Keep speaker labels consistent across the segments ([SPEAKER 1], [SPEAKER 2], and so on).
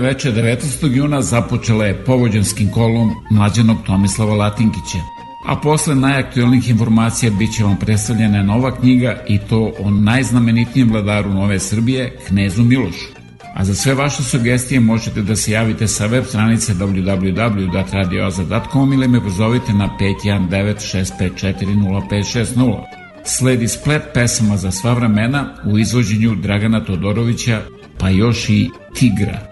[SPEAKER 1] veče 19. juna započela je povođanskim kolom mlađenog Tomislava Latinkića. A posle najaktuelnijih informacija bit će vam predstavljena nova knjiga i to o najznamenitnijem vladaru Nove Srbije, Knezu Milošu. A za sve vaše sugestije možete da se javite sa web stranice www.radioaza.com ili me pozovite na 519 654 Sledi splet pesama za sva vremena u izvođenju Dragana Todorovića, pa još i Tigra.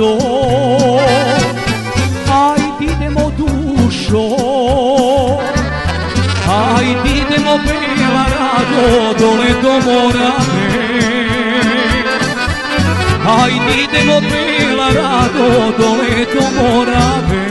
[SPEAKER 1] mlado Ajde idemo dušo Ajde idemo bela rado Dole do morave Ajde idemo bela rado Dole do morave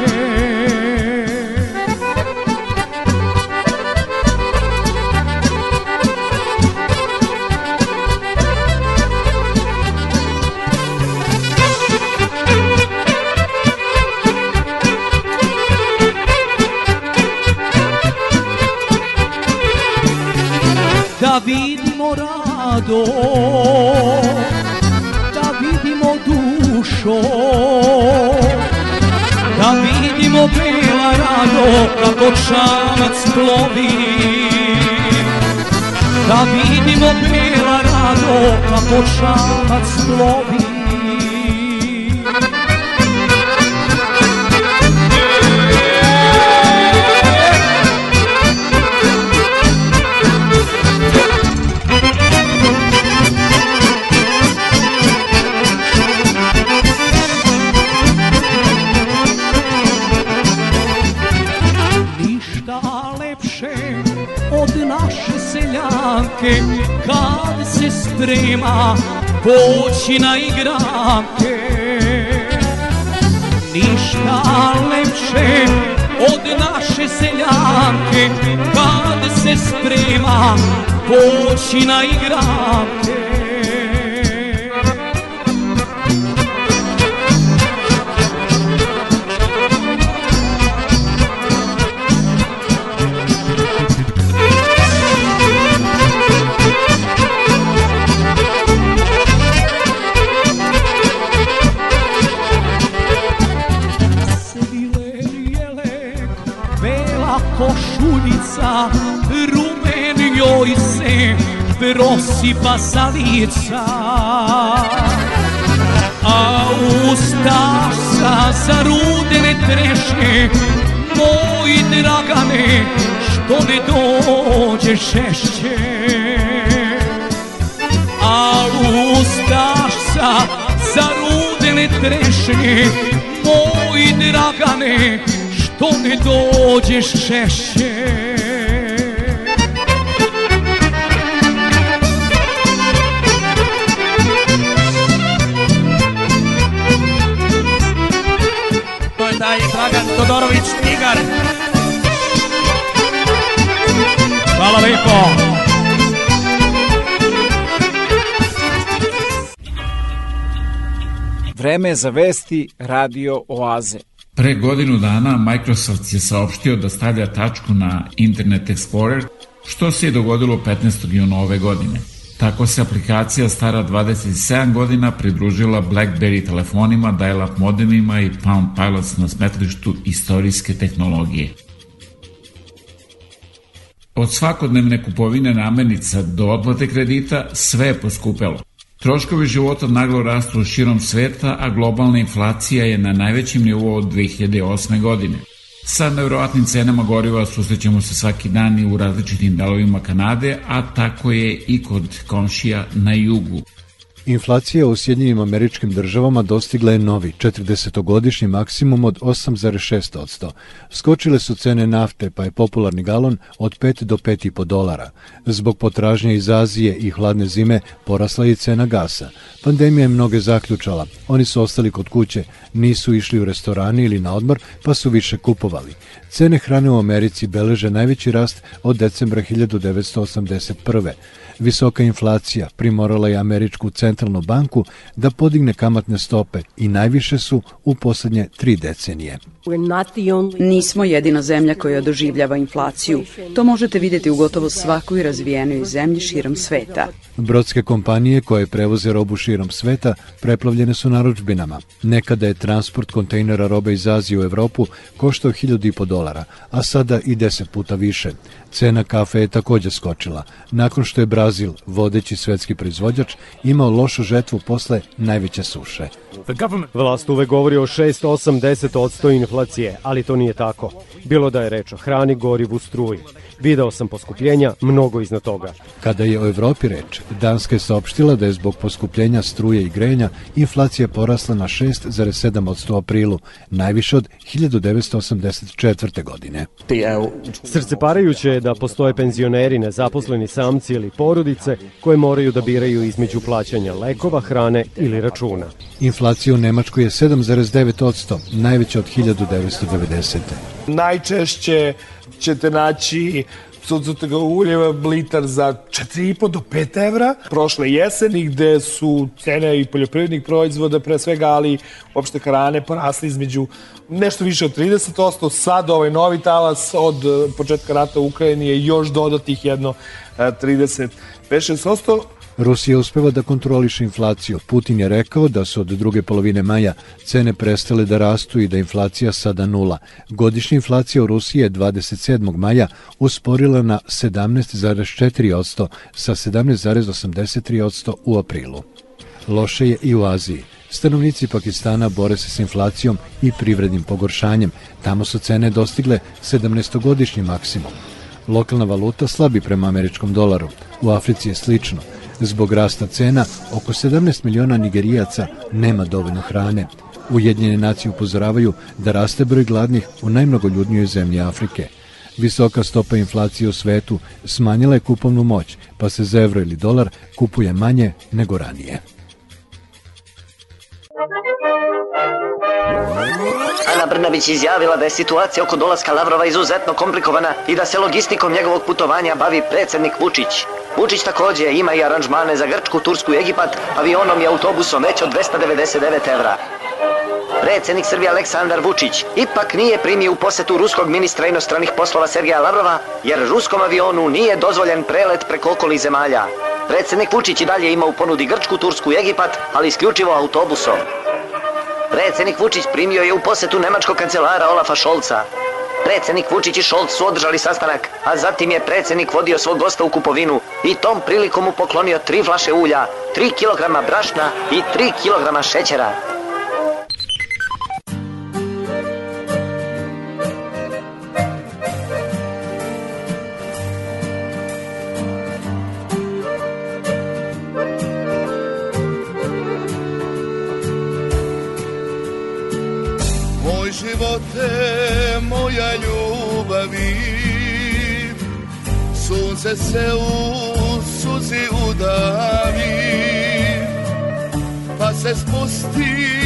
[SPEAKER 2] kako čamac plovi Da vidimo pila rado kako čamac plovi sprema poći na igranke Ništa lepše od naše seljanke Kad se sprema poći na igranke rozsypa sa lica a usta sa rudene treše Moj dragane što ne dođe šešće a ustaš sa rudene treše Moj dragane što ne dođe šešće
[SPEAKER 3] Dragan Todorović Tigar. Hvala lepo.
[SPEAKER 1] Vreme za vesti Radio Oaze. Pre godinu dana Microsoft je saopštio da stavlja tačku na Internet Explorer, što se je dogodilo 15. juna ove godine. Tako se aplikacija stara 27 godina pridružila BlackBerry telefonima, dial-up modemima i Palm Pilots na smetlištu istorijske tehnologije. Od svakodnevne kupovine namenica do otplate kredita sve je poskupelo. Troškovi života naglo rastu širom sveta, a globalna inflacija je na najvećem nivou od 2008. godine. Sa nevjerovatnim cenama goriva susrećemo se svaki dan i u različitim delovima Kanade, a tako je i kod komšija na jugu.
[SPEAKER 4] Inflacija u Sjedinjim američkim državama dostigla je novi 40-godišnji maksimum od 8,6%. Skočile su cene nafte, pa je popularni galon od 5 do 5,5 dolara. Zbog potražnje iz Azije i hladne zime porasla je cena gasa. Pandemija je mnoge zaključala. Oni su ostali kod kuće, nisu išli u restorani ili na odmor, pa su više kupovali. Cene hrane u Americi beleže najveći rast od decembra 1981. Visoka inflacija primorala je Američku centralnu banku da podigne kamatne stope i najviše su u poslednje tri decenije.
[SPEAKER 5] Nismo jedina zemlja koja doživljava inflaciju. To možete videti u gotovo svakoj razvijenoj zemlji širom sveta.
[SPEAKER 4] Brodske kompanije koje prevoze robu širom sveta preplavljene su naručbinama. Nekada je transport kontejnera robe iz Azije u Evropu koštao 1000,5 dolara, a sada i 10 puta više. Cena kafe je takođe skočila, nakon što je Brazil Brazil, vodeći svetski proizvođač, imao lošu žetvu posle najveće suše.
[SPEAKER 6] Vlast uvek govori o 6 8 odsto inflacije, ali to nije tako. Bilo da je reč o hrani, gorivu, struji. Video sam poskupljenja mnogo iznad toga.
[SPEAKER 4] Kada je o Evropi reč, Danska je saopštila da je zbog poskupljenja struje i grenja inflacija porasla na 6,7% u aprilu, najviše od 1984. godine.
[SPEAKER 6] Srceparajuće je da postoje penzioneri, nezaposleni samci ili porodice koje moraju da biraju između plaćanja lekova, hrane ili računa.
[SPEAKER 4] Inflacija u Nemačkoj je 7,9%, najveća od 1990.
[SPEAKER 7] Najčešće ćete naći sucutog uljeva blitar za 4,5 do 5 evra. Prošle jeseni gde su cene i poljoprivrednih proizvoda pre svega, ali uopšte karane porasli između nešto više od 30%. Sad ovaj novi talas od eh, početka rata u Ukrajini je još dodatih jedno 35-6%.
[SPEAKER 4] Eh, Rusija uspeva da kontroliše inflaciju. Putin je rekao da su od druge polovine maja cene prestale da rastu i da inflacija sada nula. Godišnja inflacija u Rusiji je 27. maja usporila na 17,4% sa 17,83% u aprilu. Loše je i u Aziji. Stanovnici Pakistana bore se s inflacijom i privrednim pogoršanjem. Tamo su cene dostigle 17-godišnji maksimum. Lokalna valuta slabi prema američkom dolaru. U Africi je slično. Zbog rasta cena, oko 17 miliona Nigerijaca nema dovoljno hrane. Ujedinjene nacije upozoravaju da raste broj gladnih u najmnogoljudnijoj zemlji Afrike. Visoka stopa inflacije u svetu smanjila je kupovnu moć, pa se za evro ili dolar kupuje manje nego ranije.
[SPEAKER 8] Ana Brnabić izjavila da je situacija oko dolaska Lavrova izuzetno komplikovana i da se logistikom njegovog putovanja bavi predsednik Vučić. Vučić takođe ima i aranžmane za Grčku, Tursku i Egipat, avionom i autobusom već od 299 evra. Predsednik Srbije Aleksandar Vučić ipak nije primio u posetu ruskog ministra inostranih poslova Sergeja Lavrova, jer ruskom avionu nije dozvoljen prelet preko okolnih zemalja. Predsednik Vučić i dalje ima u ponudi Grčku, Tursku i Egipat, ali isključivo autobusom. Predsednik Vučić primio je u posetu nemačkog kancelara Olafa Šolca. Predsednik Vučić i Šolc su održali sastanak, a zatim je predsednik vodio svog gosta u kupovinu i tom prilikom mu poklonio tri flaše ulja, 3 kg brašna i 3 kg šećera. se se u suzi udavi, pa se spusti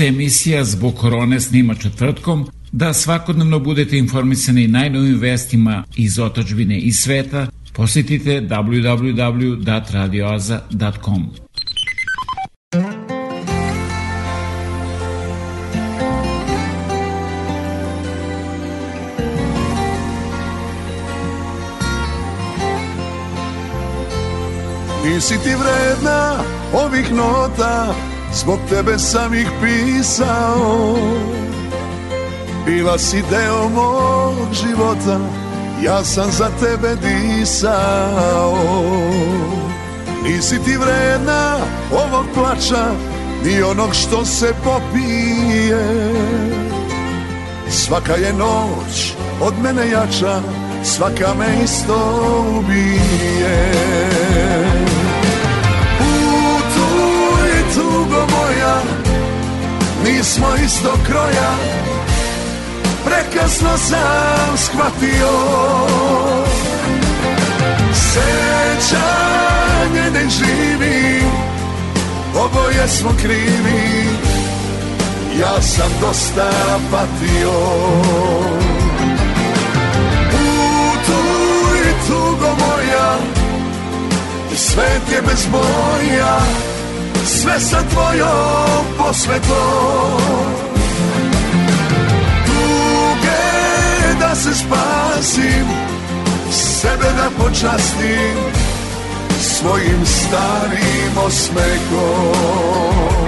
[SPEAKER 1] se emisija zbog korone snima četvrtkom, da svakodnevno budete informisani najnovim vestima iz otačbine i sveta, posetite www.radioaza.com.
[SPEAKER 9] Nisi ti vredna ovih nota Zbog tebe sam ih pisao Bila si deo mog života Ja sam za tebe disao Nisi ti vredna ovog plača Ni onog što se popije Svaka je noć od mene jača Svaka me isto ubije dušo Mi smo isto kroja Prekasno sam shvatio Sećanje ne živi Oboje smo krivi Ja sam dosta patio Putuj tugo moja I svet je bez boja sve sa tvojom posvetom Tuge da se spasim, sebe da počastim Svojim starim osmehom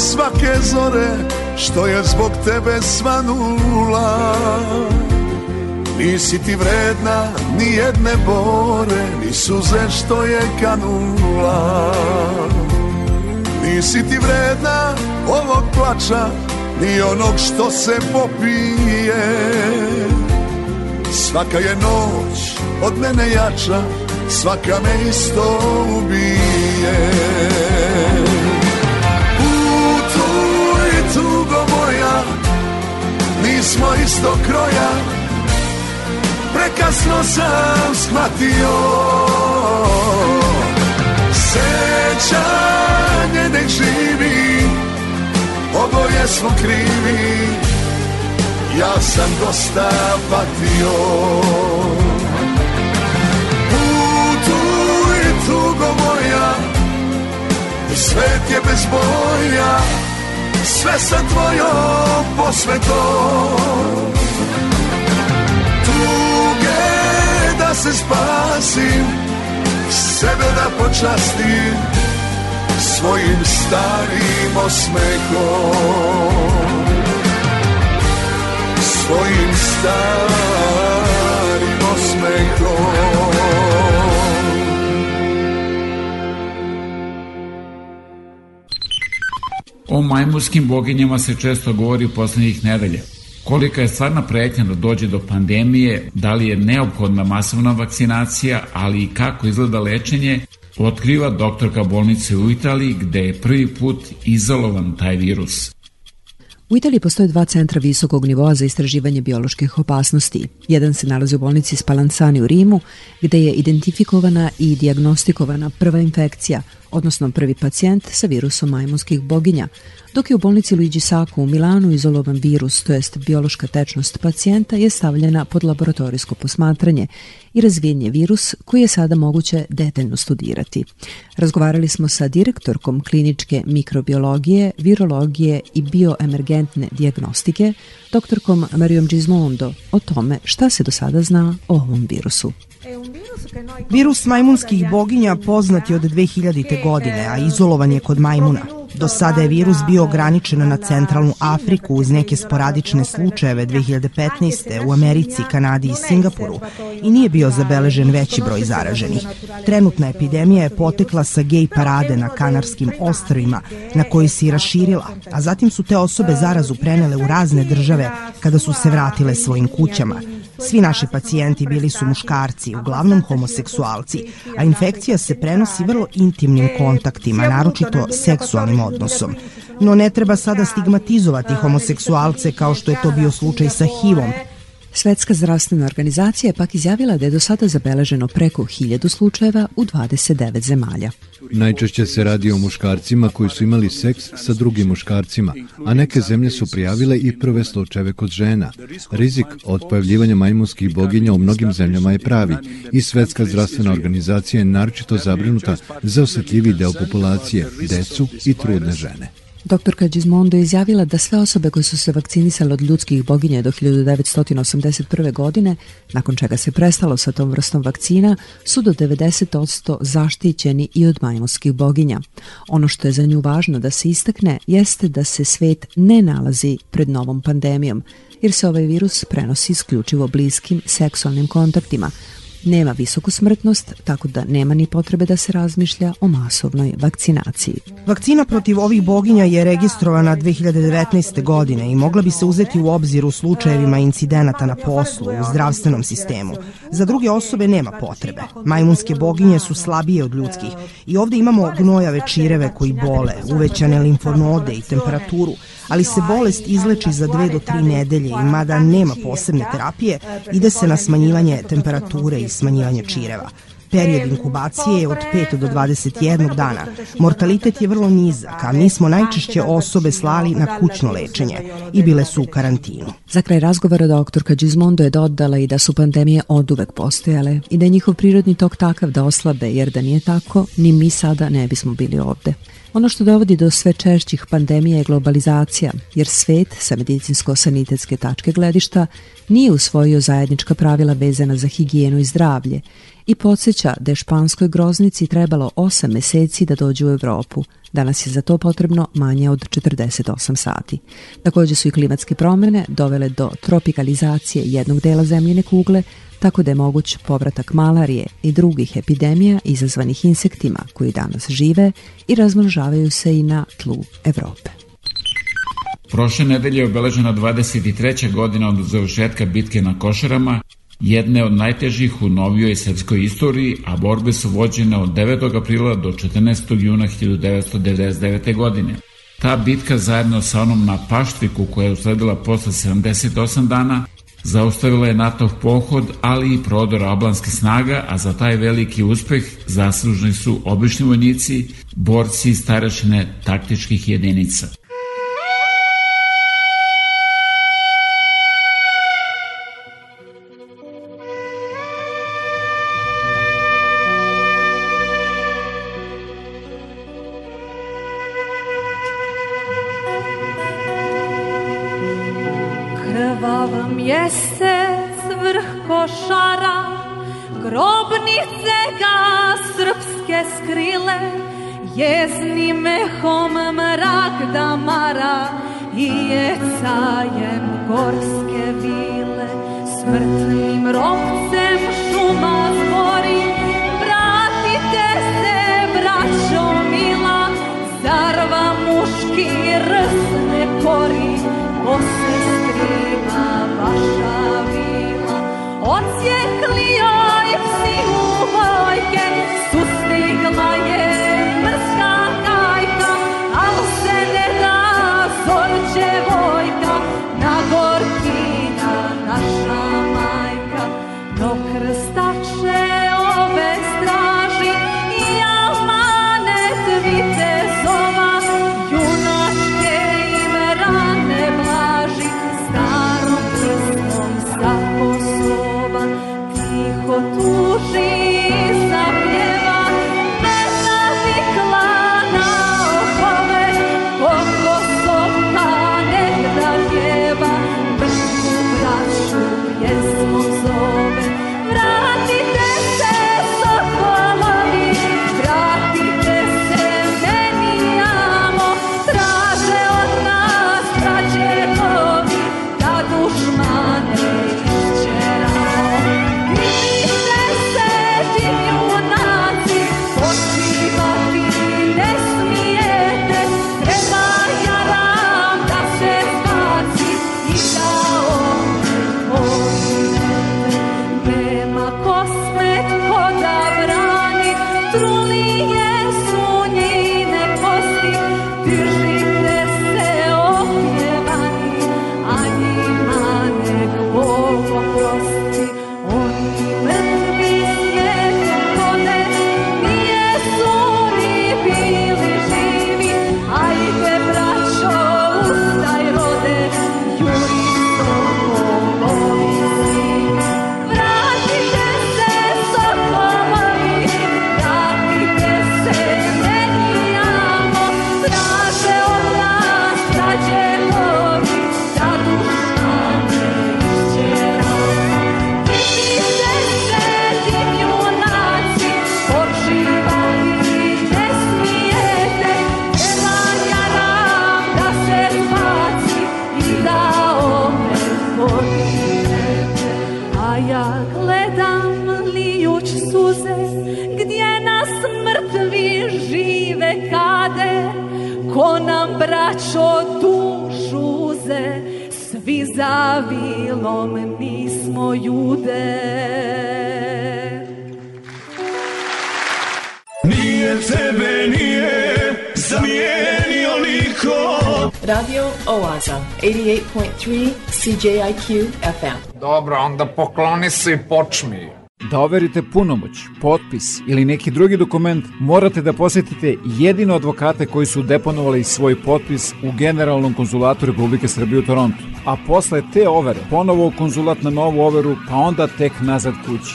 [SPEAKER 9] svake zore Što je zbog tebe svanula Nisi ti vredna ni jedne bore Ni suze što je kanula Nisi ti vredna ovog plača Ni onog što se popije Svaka je noć od mene jača Svaka me isto ubije svi smo isto kroja Prekasno sam shvatio Sećanje nek živi Oboje smo krivi Ja sam dosta patio Putu tugo moja Svet je bez boja sve sa tvojom posvetom Tuge da se spasim, sebe da počastim Svojim starim osmehom Svojim starim osmehom
[SPEAKER 1] O majmunskim boginjama se često govori poslednjih nedelja. Kolika je stvarna pretnja da dođe do pandemije, da li je neophodna masovna vakcinacija, ali i kako izgleda lečenje, otkriva doktorka bolnice u Italiji gde je prvi put izolovan taj virus.
[SPEAKER 10] U Italiji postoje dva centra visokog nivoa za istraživanje bioloških opasnosti. Jedan se nalazi u bolnici Spalansani u Rimu, gde je identifikovana i diagnostikovana prva infekcija – odnosno prvi pacijent sa virusom majmunskih boginja, dok je u bolnici Luigi Sacco u Milanu izolovan virus, to jest biološka tečnost pacijenta, je stavljena pod laboratorijsko posmatranje i razvijen je virus koji je sada moguće detaljno studirati. Razgovarali smo sa direktorkom kliničke mikrobiologije, virologije i bioemergentne diagnostike, doktorkom Marijom Gizmondo, o tome šta se do sada zna o ovom virusu. Virus majmunskih boginja poznat je od 2000 godine, a izolovan je kod majmuna. Do sada je virus bio ograničen na centralnu Afriku uz neke sporadične slučajeve 2015. u Americi, Kanadi i Singapuru i nije bio zabeležen veći broj zaraženih. Trenutna epidemija je potekla sa gej parade na Kanarskim ostrovima na koji se i raširila, a zatim su te osobe zarazu prenele u razne države kada su se vratile svojim kućama – Svi naši pacijenti bili su muškarci, uglavnom homoseksualci, a infekcija se prenosi vrlo intimnim kontaktima, naročito seksualnim odnosom. No ne treba sada stigmatizovati homoseksualce kao što je to bio slučaj sa HIV-om, Svetska zdravstvena organizacija je pak izjavila da je do sada zabeleženo preko 1000 slučajeva u 29 zemalja.
[SPEAKER 11] Najčešće se radi o muškarcima koji su imali seks sa drugim muškarcima, a neke zemlje su prijavile i prve slučajeve kod žena. Rizik od pojavljivanja majmunskih boginja u mnogim zemljama je pravi i Svetska zdravstvena organizacija je naročito zabrinuta za osetljivi deo populacije, decu i trudne žene.
[SPEAKER 10] Doktorka Đizmondo je izjavila da sve osobe koje su se vakcinisale od ljudskih boginja do 1981. godine, nakon čega se prestalo sa tom vrstom vakcina, su do 90% zaštićeni i od majmonskih boginja. Ono što je za nju važno da se istakne jeste da se svet ne nalazi pred novom pandemijom, jer se ovaj virus prenosi isključivo bliskim seksualnim kontaktima, nema visoku smrtnost, tako da nema ni potrebe da se razmišlja o masovnoj vakcinaciji. Vakcina protiv ovih boginja je registrovana 2019. godine i mogla bi se uzeti u obzir u slučajevima incidenata na poslu, u zdravstvenom sistemu. Za druge osobe nema potrebe. Majmunske boginje su slabije od ljudskih i ovde imamo gnojave čireve koji bole, uvećane limfonode i temperaturu, ali se bolest izleči za dve do tri nedelje i mada nema posebne terapije, ide se na smanjivanje temperature i smanjivanje čireva. Period inkubacije je od 5 do 21 dana. Mortalitet je vrlo nizak, a mi smo najčešće osobe slali na kućno lečenje i bile su u karantinu. Za kraj razgovora doktorka Đizmondo je dodala i da su pandemije oduvek postojale i da je njihov prirodni tok takav da oslabe, jer da nije tako, ni mi sada ne bismo bili ovde. Ono što dovodi do sve češćih pandemija je globalizacija, jer svet sa medicinsko-sanitetske tačke gledišta nije usvojio zajednička pravila vezana za higijenu i zdravlje i podsjeća da je španskoj groznici trebalo 8 meseci da dođe u Evropu. Danas je za to potrebno manje od 48 sati. Takođe su i klimatske promene dovele do tropikalizacije jednog dela zemljine kugle, tako da je moguć povratak malarije i drugih epidemija izazvanih insektima koji danas žive i razmnožavaju se i na tlu Evrope.
[SPEAKER 1] Prošle nedelje je obeležena 23. godina od završetka bitke na Košarama, jedne od najtežih u novijoj srpskoj istoriji, a borbe su vođene od 9. aprila do 14. juna 1999. godine. Ta bitka zajedno sa onom na Paštviku koja je usledila posle 78 dana zaustavila je NATO pohod, ali i prodor albanskih snaga, a za taj veliki uspeh zaslužni su obični vojnici, borci i starešine taktičkih jedinica. Jesni mehom mrak damara i jecajem gorske vile, smrtnim ropcem šuma zbori, vratite se, braćo mila, Zarva muški rs ne kori, o sestrima vaša vila, odsjekli joj psi u vojke, sustigla je
[SPEAKER 12] Plaza, 88.3 CJIQ FM.
[SPEAKER 3] Dobro, onda pokloni se i počmi.
[SPEAKER 1] Da overite punomoć, potpis ili neki drugi dokument, morate da posetite jedino advokate koji su deponovali svoj potpis u Generalnom konzulatu Republike Srbije u Torontu. A posle te overe, ponovo u konzulat na novu overu, pa onda tek nazad kući.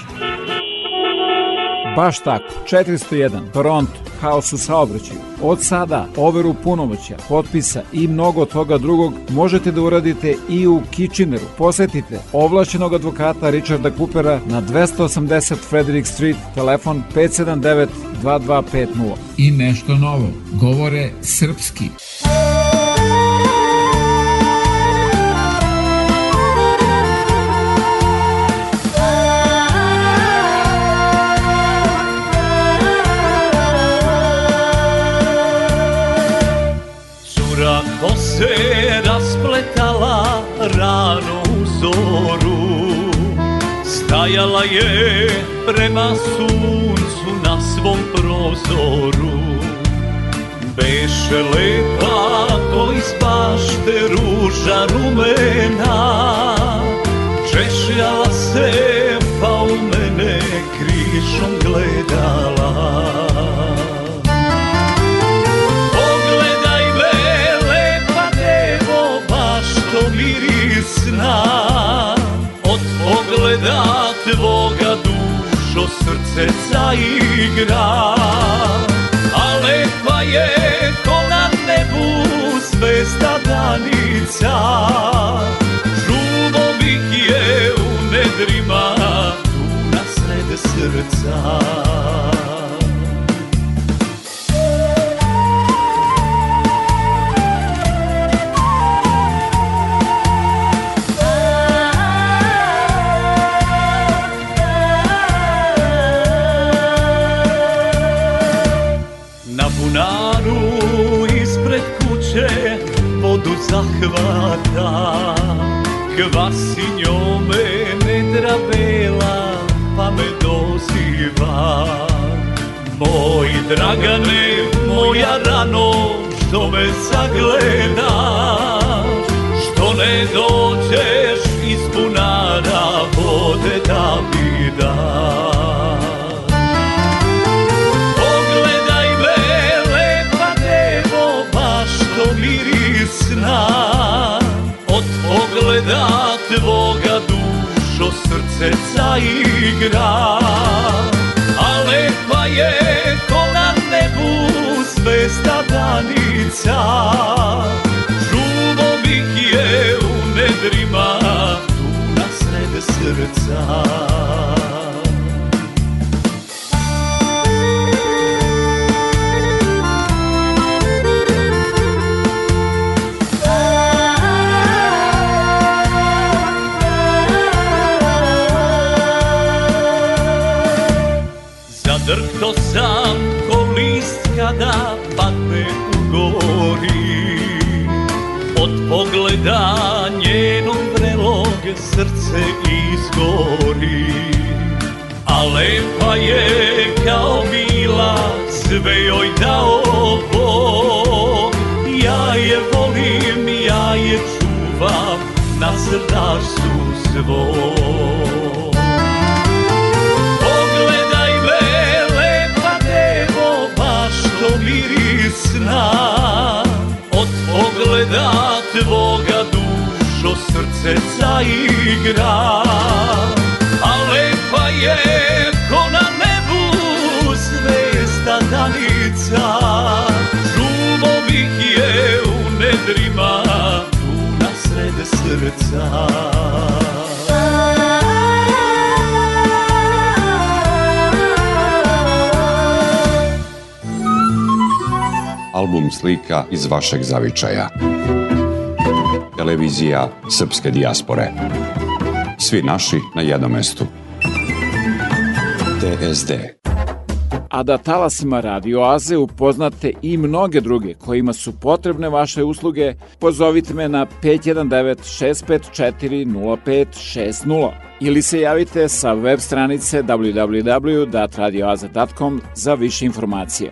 [SPEAKER 1] Baš tako, 401, Toronto, haos u saobraćaju. Od sada overu punomoća, potpisa i mnogo toga drugog možete da uradite i u Kitcheneru. Posetite ovlašćenog advokata Richarda Coopera na 280 Frederick Street, telefon 579 2250. I nešto novo, govore srpski. rano u zoru Stajala je prema suncu na svom prozoru Beše lepa ko iz bašte ruža rumena Češljala se pa u mene krišom gledala znam Od pogleda tvoga dušo srce zaigra A lepa je ko na nebu zvezda danica Žuvo bih je u nedrima tu na sred srca
[SPEAKER 13] Kvasinjo me medra bela, pa me doziva Moj Dragane, moja rano, što me zagleda Što ne dođe tvoga dušo srce zaigra A lepa je ko na nebu zvezda danica Čuvo bih je u nedrima tu na sred srca srce izgori A lepa je kao bila, sve joj dao Bog Ja je volim, ja je čuvam na srdašu svom mirisna od pogleda se zaigra A lepa je ko na nebu
[SPEAKER 14] zvezda danica Čuvo bih je u nedrima tu na sred srca album slika iz vašeg zavičaja televizija Srpske dijaspore. Svi naši na jednom mestu. TSD
[SPEAKER 15] a da talasima radioaze upoznate i mnoge druge kojima su potrebne vaše usluge, pozovite me na 519-654-0560 ili se javite sa web stranice www.radioaze.com za više informacije.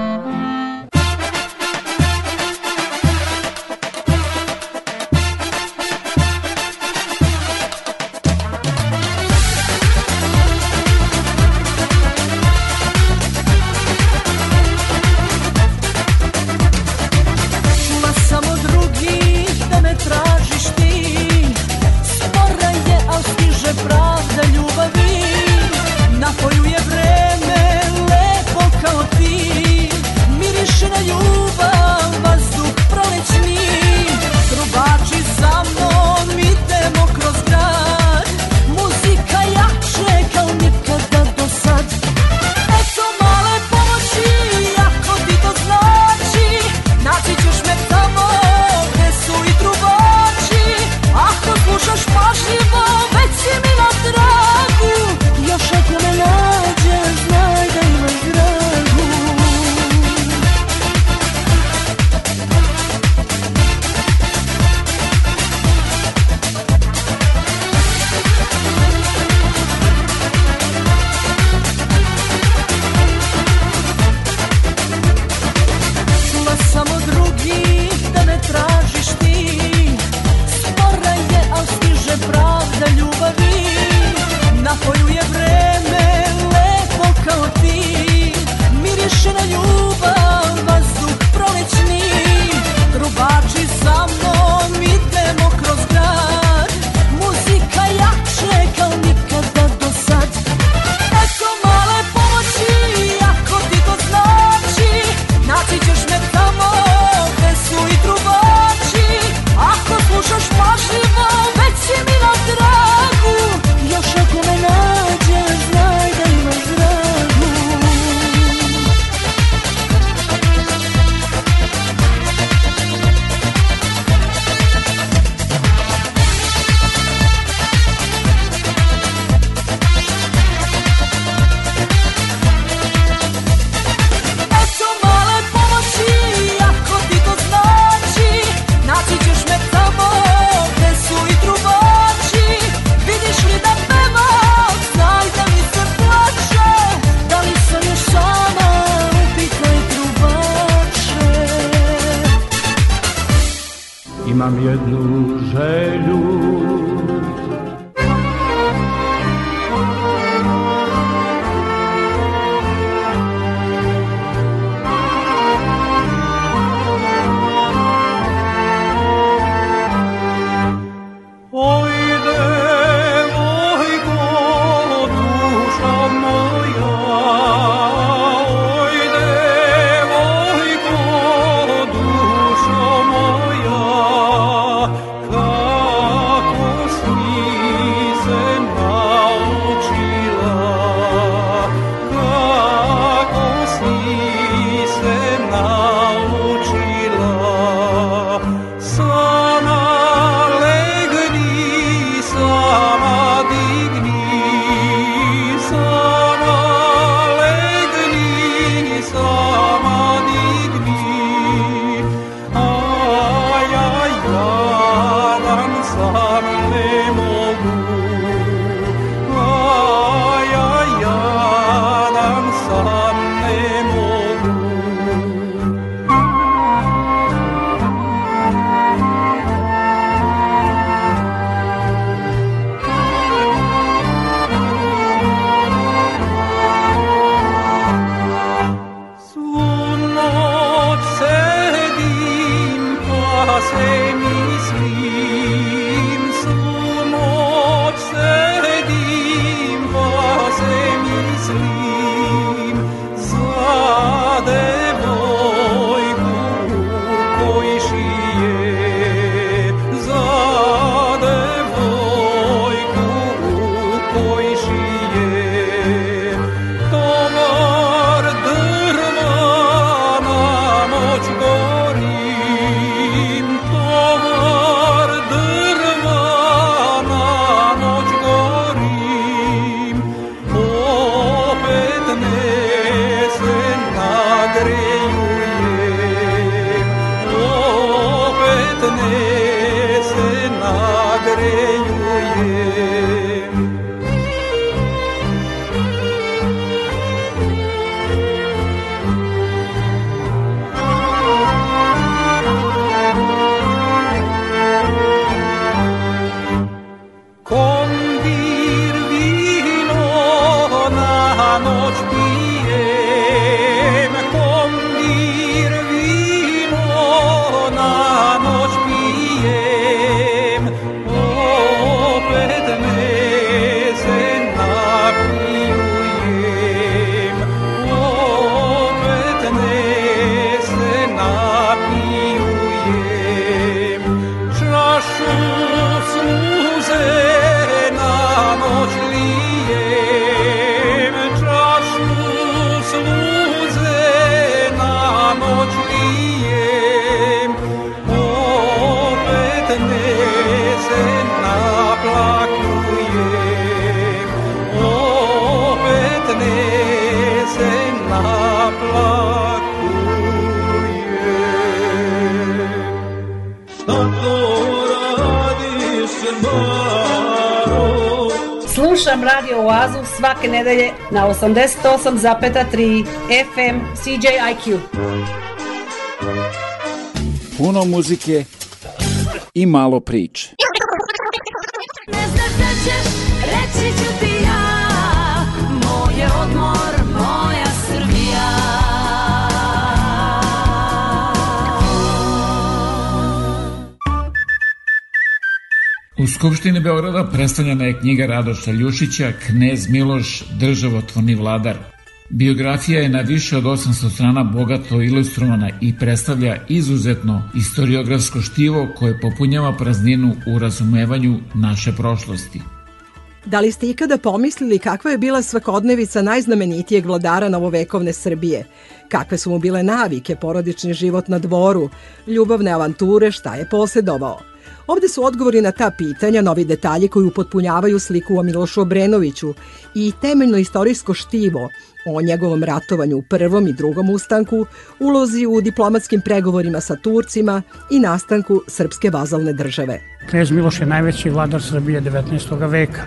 [SPEAKER 16] svake nedelje na 88,3 FM CJIQ.
[SPEAKER 17] Puno muzike i malo priče.
[SPEAKER 18] Skupštini Beograda predstavljena je knjiga Radoša Ljušića Knez Miloš, državotvorni vladar. Biografija je na više od 800 strana bogato ilustrovana i predstavlja izuzetno historiografsko štivo koje popunjava prazninu u razumevanju naše prošlosti.
[SPEAKER 19] Da li ste ikada pomislili kakva je bila svakodnevica najznamenitijeg vladara novovekovne Srbije? Kakve su mu bile navike, porodični život na dvoru, ljubavne avanture, šta je posedovao? Ovde su odgovori na ta pitanja, novi detalji koji upotpunjavaju sliku o Milošu Obrenoviću i temeljno istorijsko štivo o njegovom ratovanju u prvom i drugom ustanku, ulozi u diplomatskim pregovorima sa Turcima i nastanku srpske vazalne države.
[SPEAKER 20] Knez Miloš je najveći vladar Srbije 19. veka.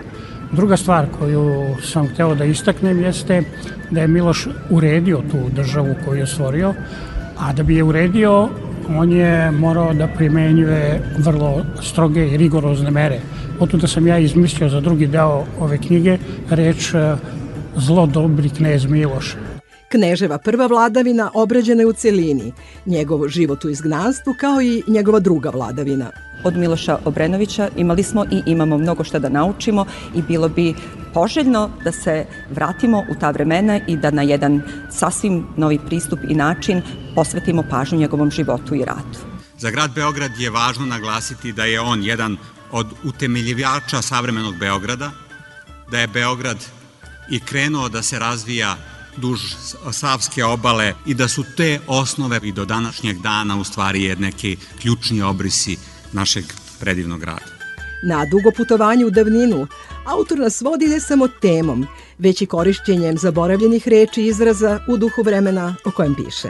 [SPEAKER 20] Druga stvar koju sam hteo da istaknem jeste da je Miloš uredio tu državu koju je stvorio, A da bi je uredio, on je morao da primenjuje vrlo stroge i rigorozne mere. Oto da sam ja izmislio za drugi deo ove knjige reč e, zlo dobri knez Miloš.
[SPEAKER 19] Kneževa prva vladavina obrađena je u celini, njegov život u izgnanstvu kao i njegova druga vladavina.
[SPEAKER 21] Od Miloša Obrenovića imali smo i imamo mnogo šta da naučimo i bilo bi poželjno da se vratimo u ta vremena i da na jedan sasvim novi pristup i način posvetimo pažnju njegovom životu i ratu.
[SPEAKER 22] Za grad Beograd je važno naglasiti da je on jedan od utemeljivača savremenog Beograda, da je Beograd i krenuo da se razvija duž Savske obale i da su te osnove i do današnjeg dana u stvari je neki ključni obrisi našeg predivnog grada.
[SPEAKER 19] Na dugo putovanje u davninu autor nas vodi ne samo temom, već i korišćenjem zaboravljenih reči i izraza u duhu vremena o kojem piše.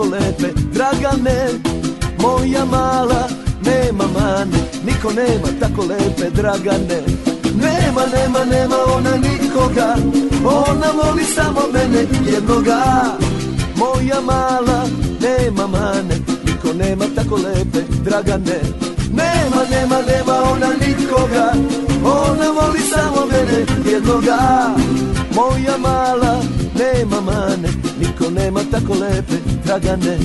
[SPEAKER 23] tako lepe Dragane, moja mala Nema mane, niko nema tako lepe Dragane Nema, nema, nema ona nikoga Ona voli samo mene jednoga Moja mala, nema mane Niko nema tako lepe Dragane Nema, nema, nema ona nikoga Ona voli samo mene jednoga Moja mala, nema mane niko nema tako lepe Dragane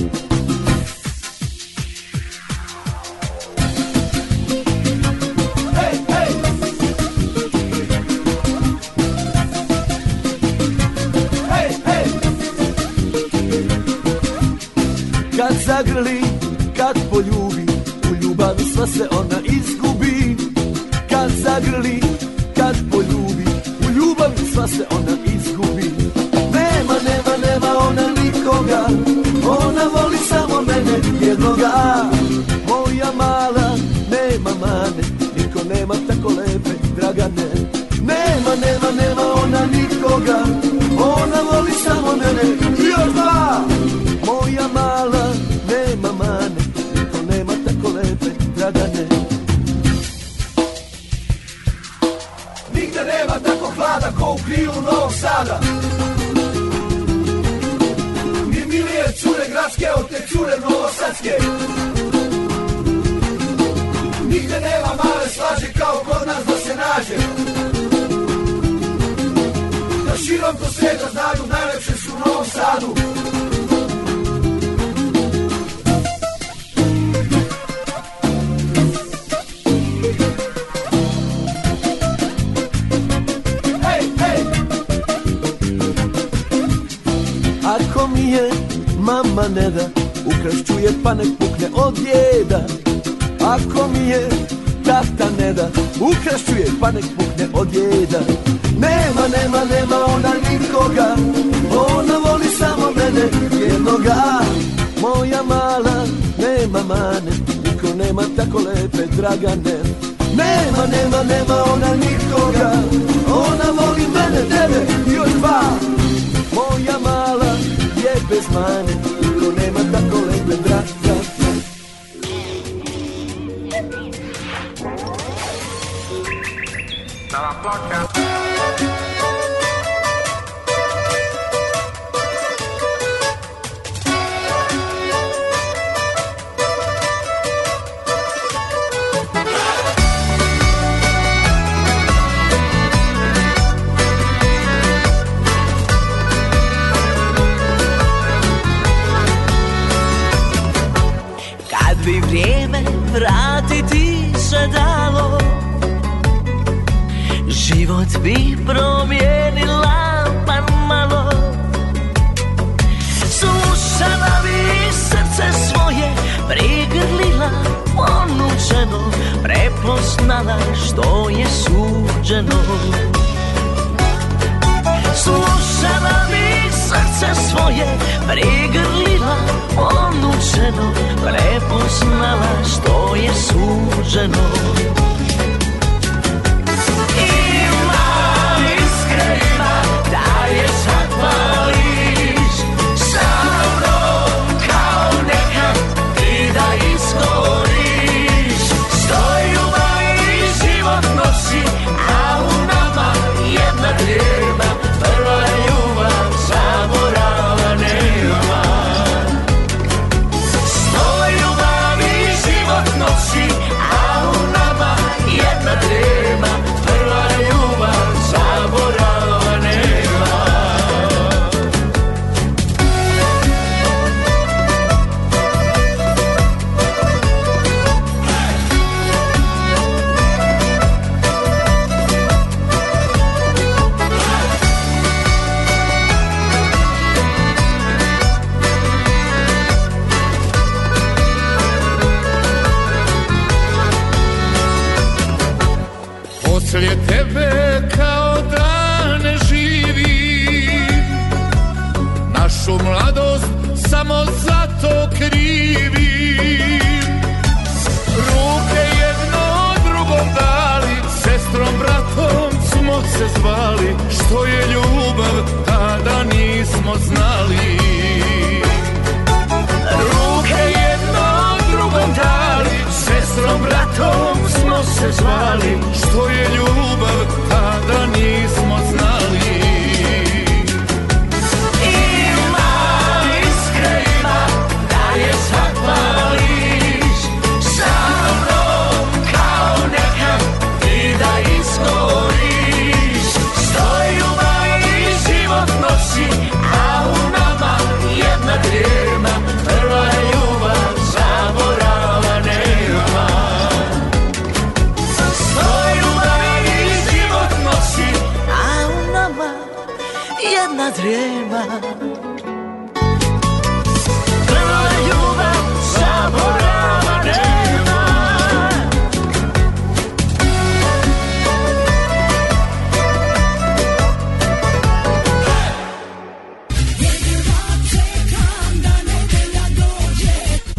[SPEAKER 24] hey, hey! Hey, Kad zagrli, kad poljubi U ljubavi sva se ona izgubi Kad zagrli, kad poljubi U ljubavi sva se ona izgubi jednoga Moja mala nema mane Niko nema tako lepe dragane Nema, nema, nema ona nikoga Ona voli samo mene i još dva Moja mala nema mane Niko nema tako lepe dragane Nigde nema tako hlada ko u krilu Novog Sada cure novosadske Nigde nema male slaže kao kod nas da se nađe Na širom to sveta znaju najlepše su u Novom Sadu mama ne da krš čuje pa nek pukne od djeda Ako mi je tata ne da Ukrašću je pa nek pukne od djeda Nema, nema, nema ona nikoga Ona voli samo mene jednoga Moja mala nema mane Niko nema tako lepe dragane Nema, nema, nema ona nikoga Ona voli mene, tebe i još dva Moja mala je bez mane bra, bra,
[SPEAKER 25] Život bih promijenila pa malo Slušala da bi srce svoje prigrlila ponuđeno Prepoznala što je suđeno Slušala da bi srce svoje prigrlila ponuđeno Prepoznala što je suđeno se zvali, što je ljubav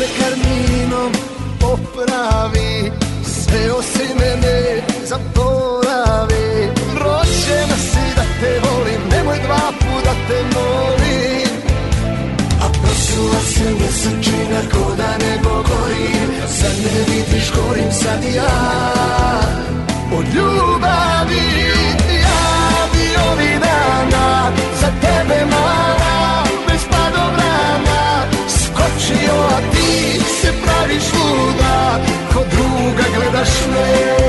[SPEAKER 25] me karminom popravi Sve osim mene zaboravi Rođena si da te volim, nemoj dva puta te molim A prosila se mjesečina ko da nebo gori Sad ne vidiš gorim sad ja meriš luda, ko druga gledaš me.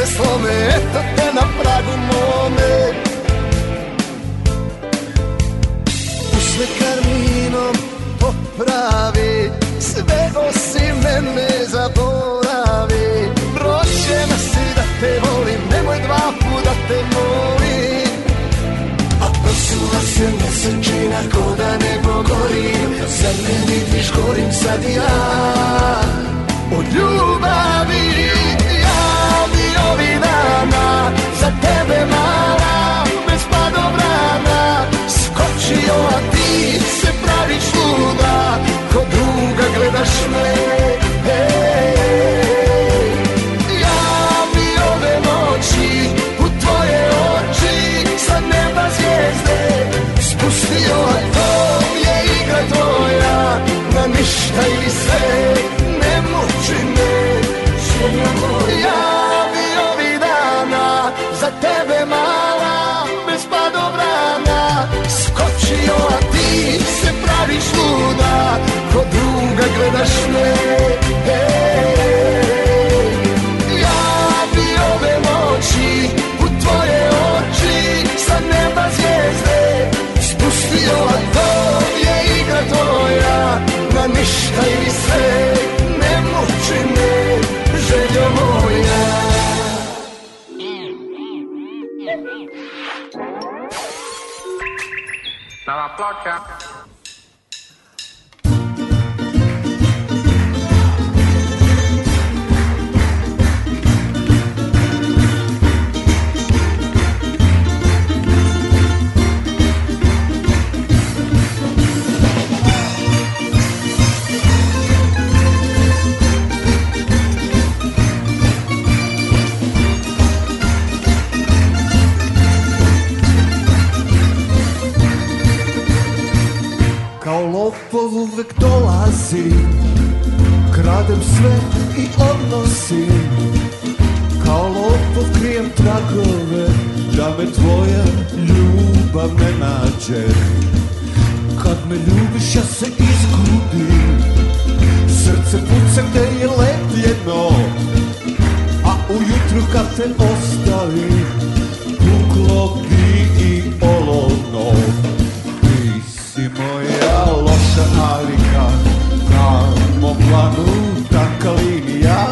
[SPEAKER 25] se slome, eto te na pragu mome Usle karminom popravi, sve osim mene zaboravi Rođena si da te volim, nemoj dva puta te molim A prosila se mesečina, ko da ne pogorim Zar ne vidiš, gorim sad ja luda, ko druga gledaš me na myśtaj seknem uczymy, że to moja. Cała placa. sreće Kad me ljubiš ja se izgubim Srce puca gde je jedno A ujutru kad te ostavim Kuklo bi i olovno Ti si moja loša navika Na mom planu taka linija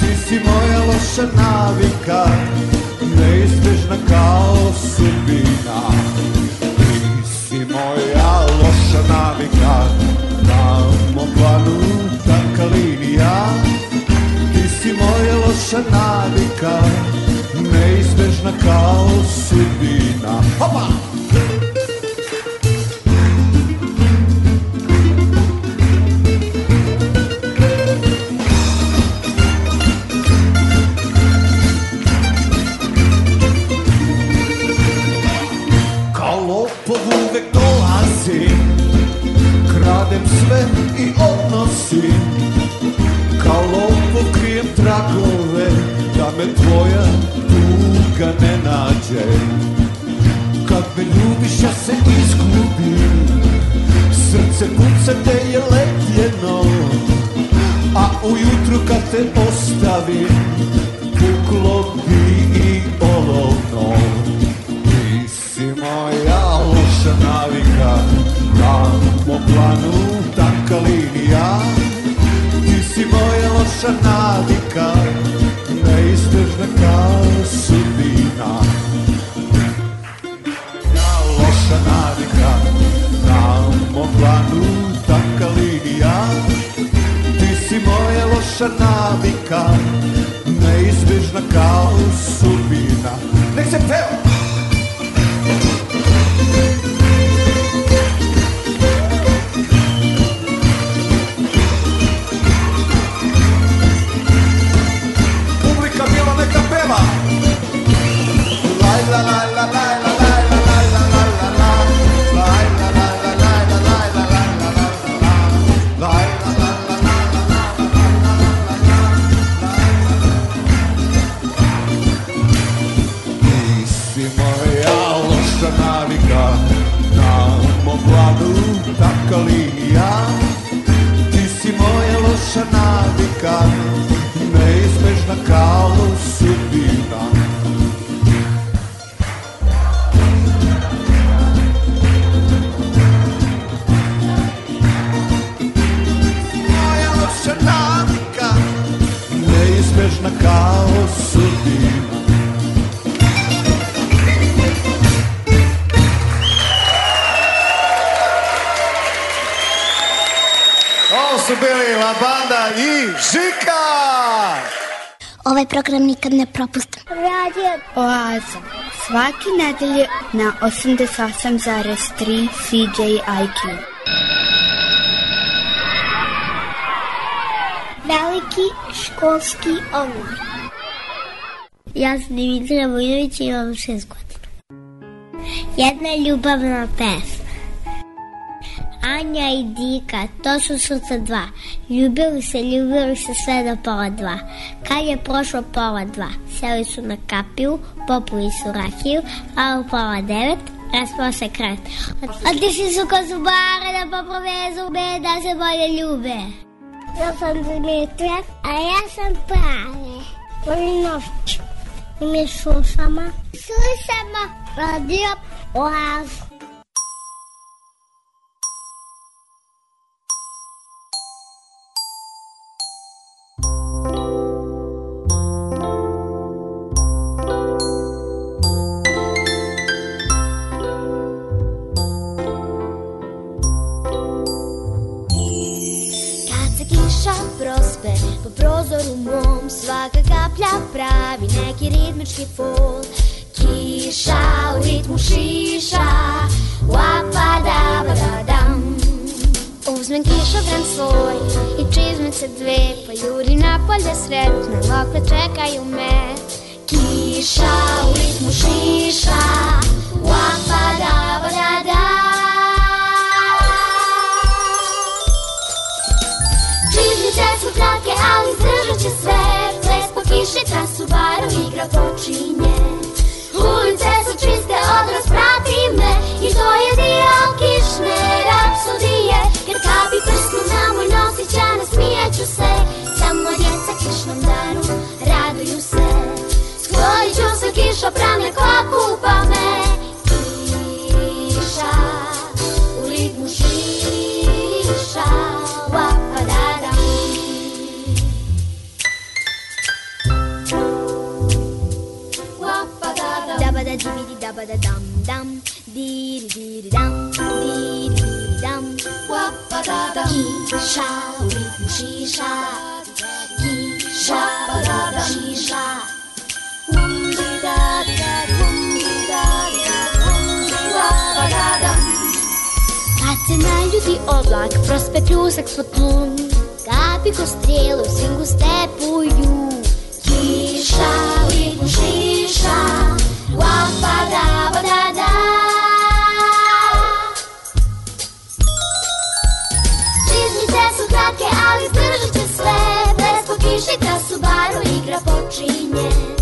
[SPEAKER 25] Ti si moja loša navika Neizbežna kao navika Na mom planu taka linija Ti si moja loša navika Neizbežna kao sudbina Hopa! kradem sve i odnosim Kao lopov krijem tragove Da me tvoja tuga ne nađe Kad me ljubiš ja se izgubim Srce puca te je letjeno A ujutru kad te ostavim Puklo bi i olovno mom planu taka linija Ti si moja loša navika Neistežna kao sudbina Ja loša navika Na mom planu taka linija Ti si moja loša navika Neizbežna kao sudbina
[SPEAKER 18] Nek se peva!
[SPEAKER 26] svake nedelje na 88,3 CJIQ.
[SPEAKER 27] Veliki školski omor. Ja sam Dimitra Vojnović i imam 6 godina. Jedna ljubavna pesma. Anja i Dika, to su suca dva. Ljubili se, ljubili se sve do pola dva. Kad je prošlo pola dva, seli su na kapiju, popili su rakiju, a u pola devet raspao se krat. Otišli su kod zubara da poprave zube da se bolje ljube.
[SPEAKER 28] Ja sam Dimitra, a ja sam Prave. Polinovć. I mi slušamo. Slušamo radio Oazu.
[SPEAKER 29] que for. Kisha, o ritmo xixá, wapadabadadam. Uzmem kišo vrem svoj i čizmice dve, pojuri napolje sretne, lokve čekaju me. Kiša, u ritmu šiša, wapadabadadam. Čizmice su kratke, ali zdržat će sve. kišica Subaru igra počinje Ulice su čiste, odraz prati me I to je dio kišne rapsodije Kad kapi prstom na moj nosić, ja nasmijeću se Samo djeca kišnom danu raduju se Sklorit ću se, kiša prane ko kupa me daba da dum dum, diri diri dum, diri diri dum, wappa da da. da, облак, просветлюсь, как светлун, Капику стрелу, сингу степую. Киша, ритм, шиша, ali zdržat će sve Bez pokišnika Subaru igra počinje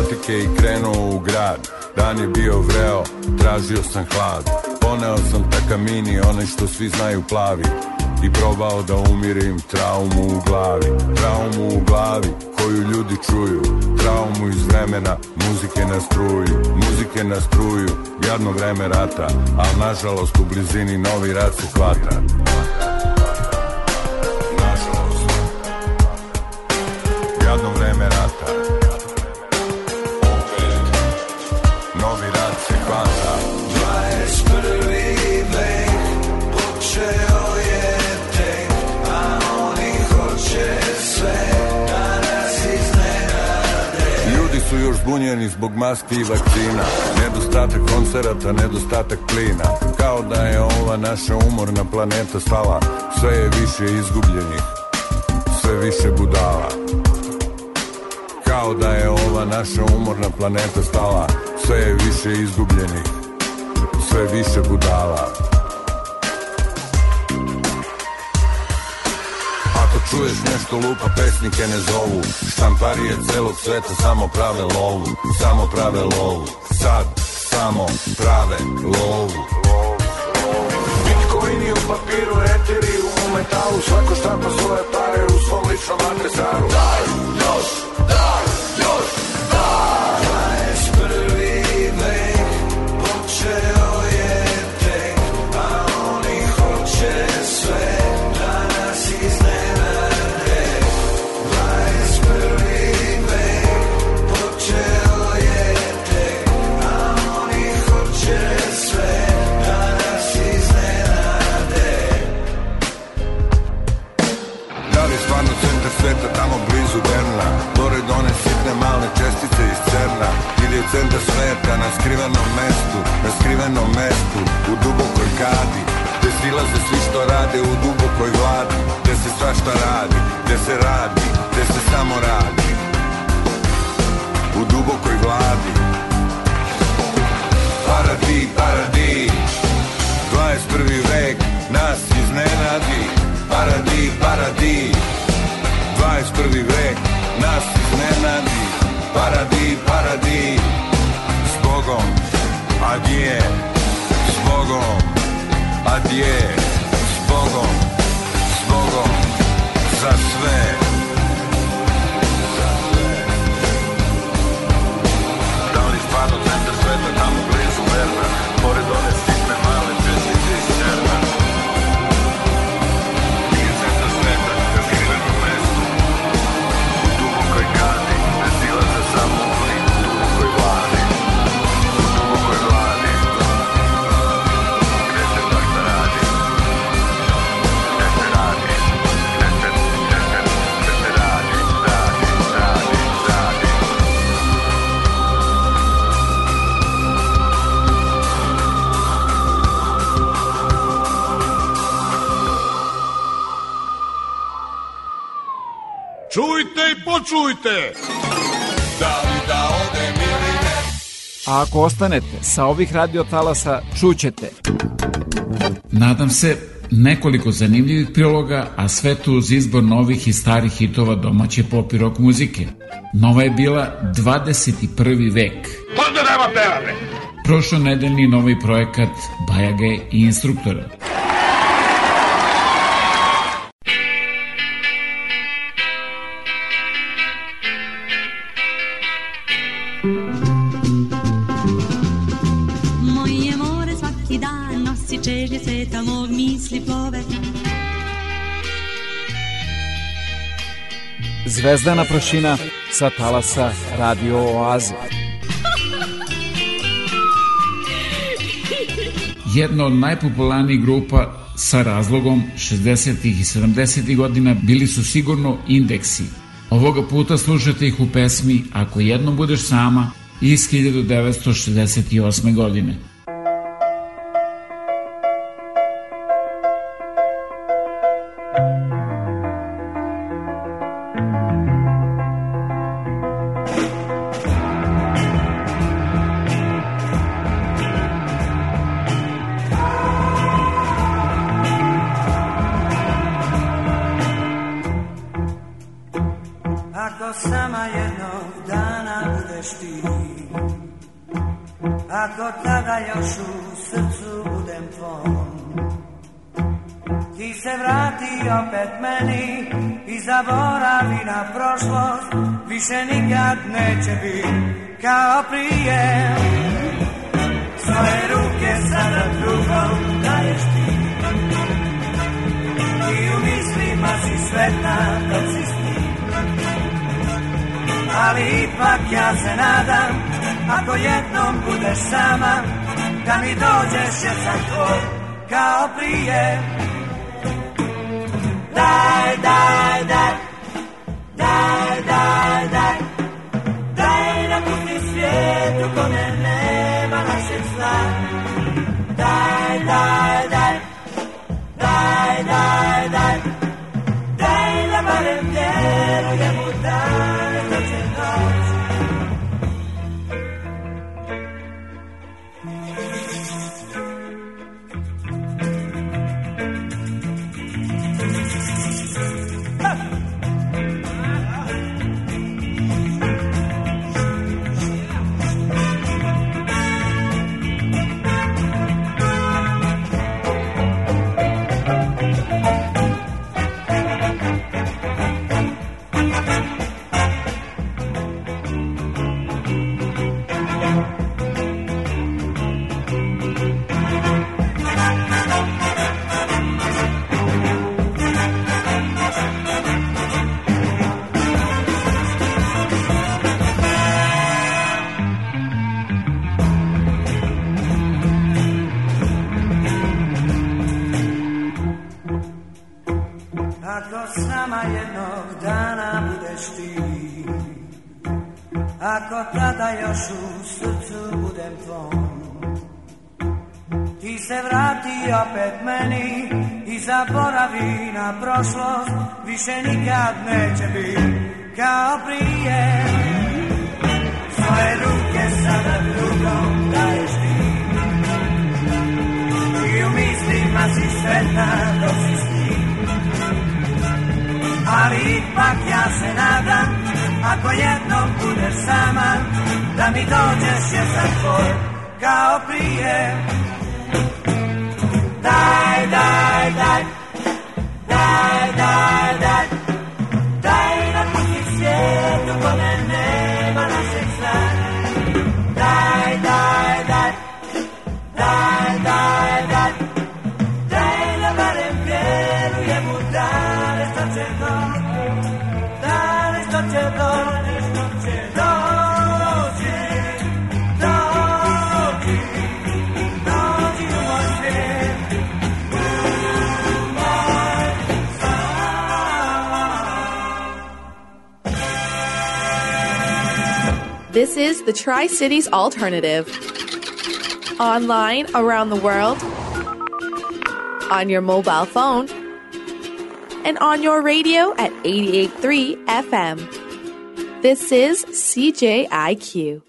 [SPEAKER 30] patike i krenuo u grad Dan je bio vreo, tražio sam hlad Poneo sam takamini, onaj što svi znaju plavi I probao da umirim traumu u glavi Traumu u glavi, koju ljudi čuju Traumu iz vremena, muzike na struju Muzike na struju, jadno vreme rata Al nažalost u blizini novi rat se hvata zbunjeni zbog maski i vakcina Nedostatak koncerata, nedostatak plina Kao da je ova naša umorna planeta stala Sve je više izgubljenih, sve više budala Kao da je ova naša umorna planeta stala Sve je više izgubljenih, sve više budala čuješ nešto lupa, pesnike ne zovu Štamparije celog sveta samo prave lovu Samo prave lovu Sad samo prave lovu Bitcoini u papiru, eteri u metalu Svako štampa svoje pare u svom ličnom adresaru Daj još Sara Ili u centar sveta na skrivenom mestu Na skrivenom mestu u dubokoj kadi Gde silaze svi što rade u dubokoj vladi Gde se svašta radi, gde se radi, gde se samo radi U dubokoj vladi Paradi, paradi 21. vek nas iznenadi Paradi, paradi 21. vek nas iznenadi paradi, paradi S Bogom, adije S Bogom, adije S Bogom, s Bogom Za sve
[SPEAKER 18] čujte! Da li da odem ili ne? A ako ostanete, sa ovih radiotalasa čućete. Nadam se nekoliko zanimljivih priloga, a sve tu uz izbor novih i starih hitova domaće pop i rock muzike. Nova je bila 21. vek. Pozdrava pevame! Prošlo nedeljni novi projekat Bajage i instruktora. Zvezdana prašina sa talasa Radio Oaze. Jedna od najpopularnijih grupa sa razlogom 60. i 70. godina bili su sigurno indeksi. Ovoga puta slušate ih u pesmi Ako jednom budeš sama iz 1968. godine.
[SPEAKER 31] I'll be, yeah. ali ipak ja se nadam, ako jednom budeš sama, da mi dođeš je za tvoj, kao prije. Daj, daj, daj, This is the Tri Cities Alternative. Online around the world, on your mobile phone, and on your radio
[SPEAKER 32] at 883 FM. This is CJIQ.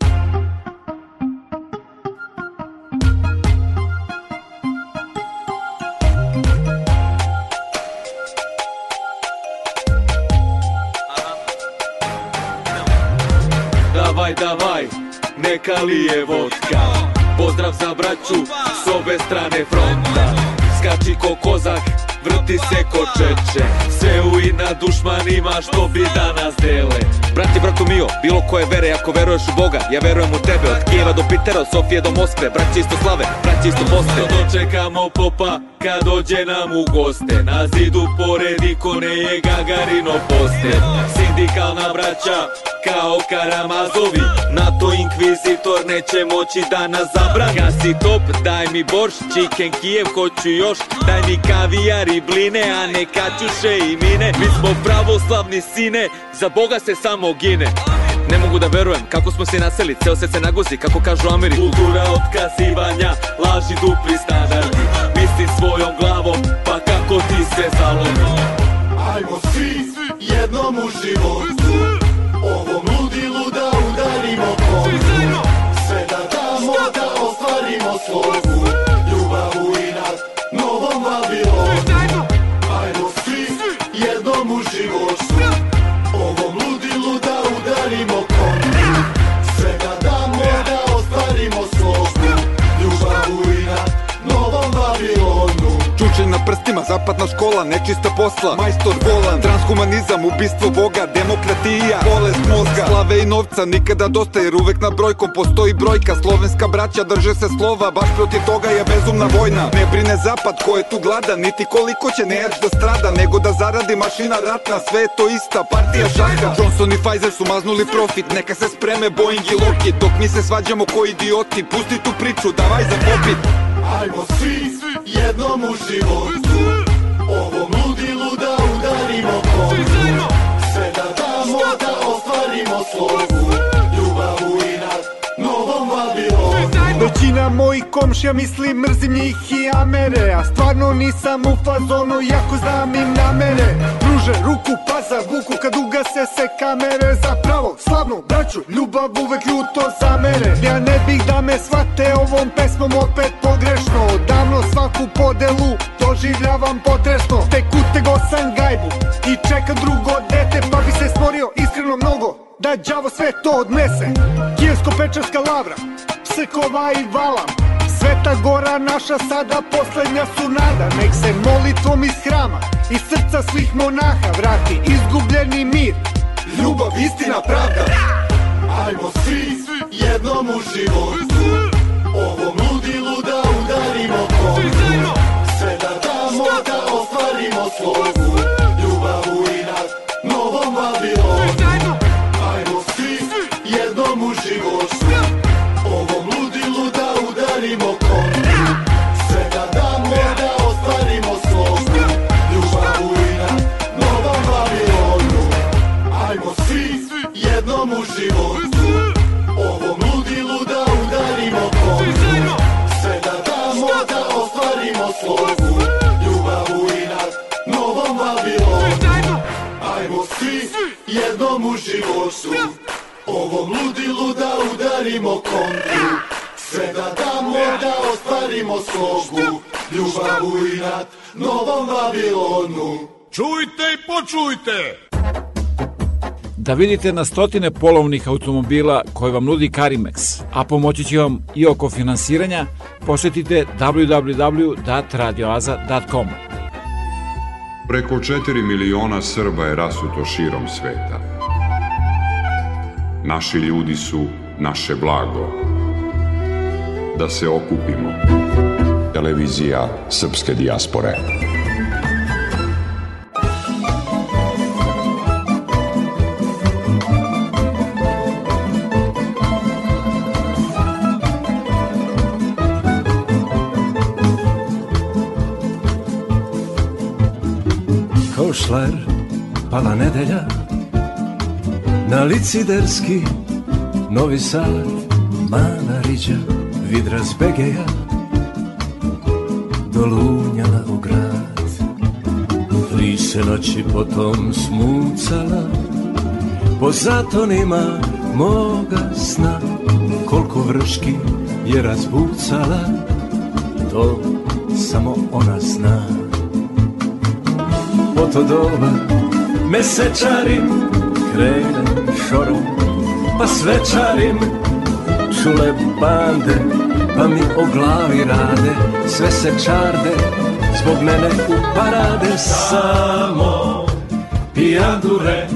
[SPEAKER 32] дека ли е водка Поздрав за брачу с обе стране фронта Скачи ко козак, врти се ко чече Се уи на душман има што би да нас деле Brati, brato mio, bilo koje vere, ako veruješ u Boga, ja verujem u tebe Od Kijeva do Pitera, od Sofije do Moskve, braći isto slave, braći isto poste Dočekamo popa, kad dođe nam u goste Na zidu pored ikone je Gagarino poste Sindikalna braća, kao Karamazovi NATO inkvizitor neće moći da nas zabrani Kasi top, daj mi borš, chicken Kijev, hoću još Daj mi kavijar i bline, a ne kaćuše i mine Mi smo pravoslavni sine, za Boga se samo samo gine ne mogu da verujem kako smo se naseli, ceo se se nagozi, kako kažu Ameri Kultura otkazivanja, laži dupli standard Misli svojom glavom, pa kako ti se zalomi
[SPEAKER 33] Ajmo svi jednom u životu Ovom ludilu da udarimo koncu Sve da damo da ostvarimo slobu
[SPEAKER 34] Reforma, zapadna škola, nečista posla Majstor volan, transhumanizam, ubistvo Boga Demokratija, bolest mozga Slave i novca, nikada dosta jer uvek na brojkom Postoji brojka, slovenska braća drže se slova Baš protiv toga je bezumna vojna Ne brine zapad ko je tu gladan Niti koliko će nejač da strada Nego da zaradi mašina ratna Sve je to ista partija šaka Johnson i Pfizer su maznuli profit Neka se spreme Boeing i Lockheed Dok mi se svađamo ko idioti Pusti tu priču, davaj za popit
[SPEAKER 33] Ajmo svi, jednom u život Ovom ludilu da udarimo kol Sve da damo da ostvarimo slovo
[SPEAKER 35] Većina mojih komšija misli mrzim njih i ja A stvarno nisam u fazonu, jako znam im namere Druže, ruku pa za vuku kad ugase se kamere Zapravo, slavno, braću, ljubav uvek ljuto za mene Ja ne bih da me svate ovom pesmom opet pogrešno Odavno svaku podelu doživljavam potresno Tek utego sam gajbu i čekam drugo dete Pa bi se stvorio iskreno mnogo da đavo sve to odnese Kijesko-pečarska lavra se kova i valam Sveta gora naša sada poslednja su nada Nek se molitvom iz hrama i srca svih monaha vrati Izgubljeni mir,
[SPEAKER 33] ljubav, istina, pravda Ajmo svi jednom u životu Ovom ludilu da udarimo koncu Sve da damo da ostvarimo slobodu budimo konti Sve da damo da ostvarimo slogu Ljubav i na novom Babilonu Ajmo svi jednom u životu Ovom ludilu da udarimo konti Sve da damo da ostvarimo slogu Ljubav i na novom Babilonu Ajmo svi jednom u životu Ovom ludilu da udarimo kontru Sve da
[SPEAKER 29] damo da ostvarimo slogu,
[SPEAKER 33] ljubav u
[SPEAKER 29] inat,
[SPEAKER 33] novom
[SPEAKER 29] Babilonu.
[SPEAKER 36] Čujte i počujte!
[SPEAKER 29] Da vidite na stotine polovnih automobila koje vam nudi Karimex, a pomoći će vam i oko finansiranja, posetite www.radioaza.com.
[SPEAKER 37] Preko 4 miliona Srba je rasuto širom sveta. Naši ljudi su naše blago da se okupimo. Televizija Srpske dijaspore.
[SPEAKER 38] Kao šler, pala nedelja, na liciderski Novi Sad, mana riđa Vidra z Begeja dolunjala u grad Li se noći potom smucala Po zatonima moga sna Koliko vrški je razbucala To samo ona zna Po to doba mesečarim Krenem šorom pa svečarim Čule bande pa mi o glavi rade sve se čarde zbog mene u parade
[SPEAKER 39] samo pijandure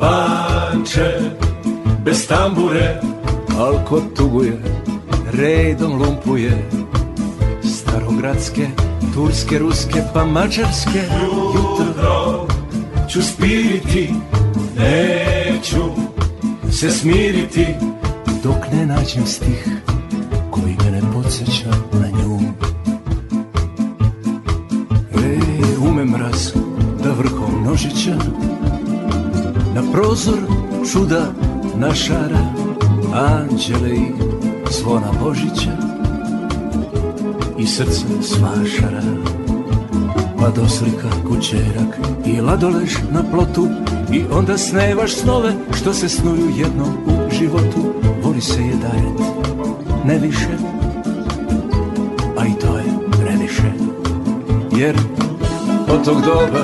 [SPEAKER 39] panče bez tambure
[SPEAKER 38] alko tuguje redom lumpuje starogradske turske, ruske pa mađarske
[SPEAKER 39] jutro ću spiriti neću se smiriti
[SPEAKER 38] dok ne nađem stih podsjećam na nju E, umem mraz da vrhom nožića Na prozor čuda našara Anđele i zvona Božića I srce svašara Pa do slika kućerak i ladolež na plotu I onda snevaš snove što se snuju jednom u životu Voli se je dajet, ne više Jer od tog doba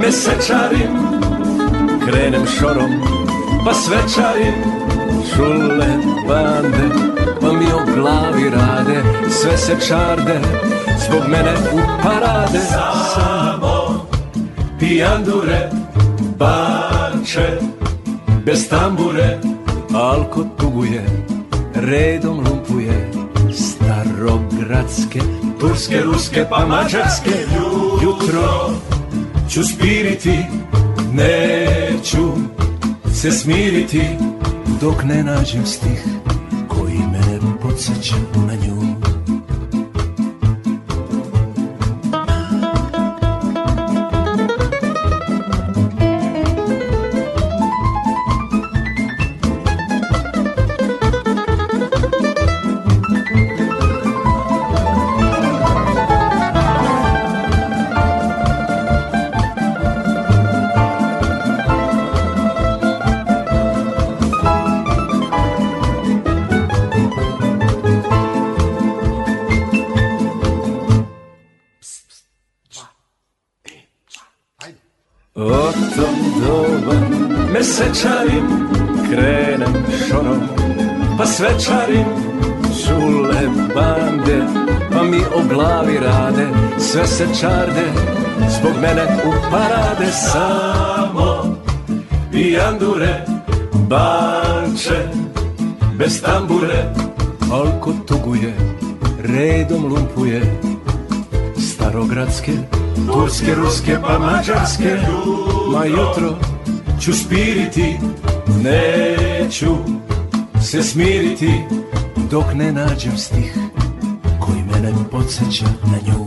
[SPEAKER 38] me sečarim Krenem šorom pa svečarim Šule bande pa mi o glavi rade Sve se čarde zbog mene u parade
[SPEAKER 39] Samo pijandure banče Bez tambure
[SPEAKER 38] alko tuguje Redom lumpuje Petrogradske Turske, ruske pa mađarske
[SPEAKER 39] Jutro ću spiriti Neću se smiriti
[SPEAKER 38] Dok ne nađem stih Koji me podsjeća na nju
[SPEAKER 39] se čarde Zbog mene u parade Samo pijandure banče Bez tambure
[SPEAKER 38] Alko tuguje, redom lumpuje Starogradske, turske, ruske pa mađarske
[SPEAKER 39] Ma jutro ću spiriti Neću se smiriti
[SPEAKER 38] Dok ne nađem stih Koji mene podsjeća na nju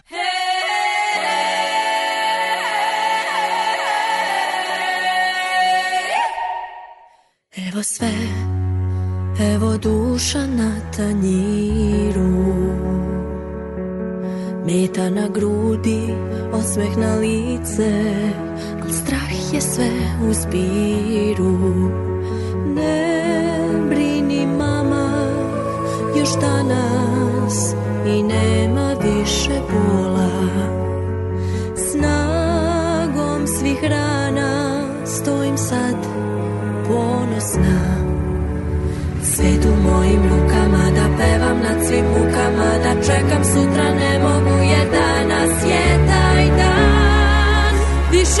[SPEAKER 40] Evo duša na tanjiru Meta na grudi, osmeh na lice Al strah je sve u zbiru Ne brini mama, još danas I nema više bola svojim rukama Da pevam nad svim mukama Da čekam sutra ne mogu jer danas je da taj dan Više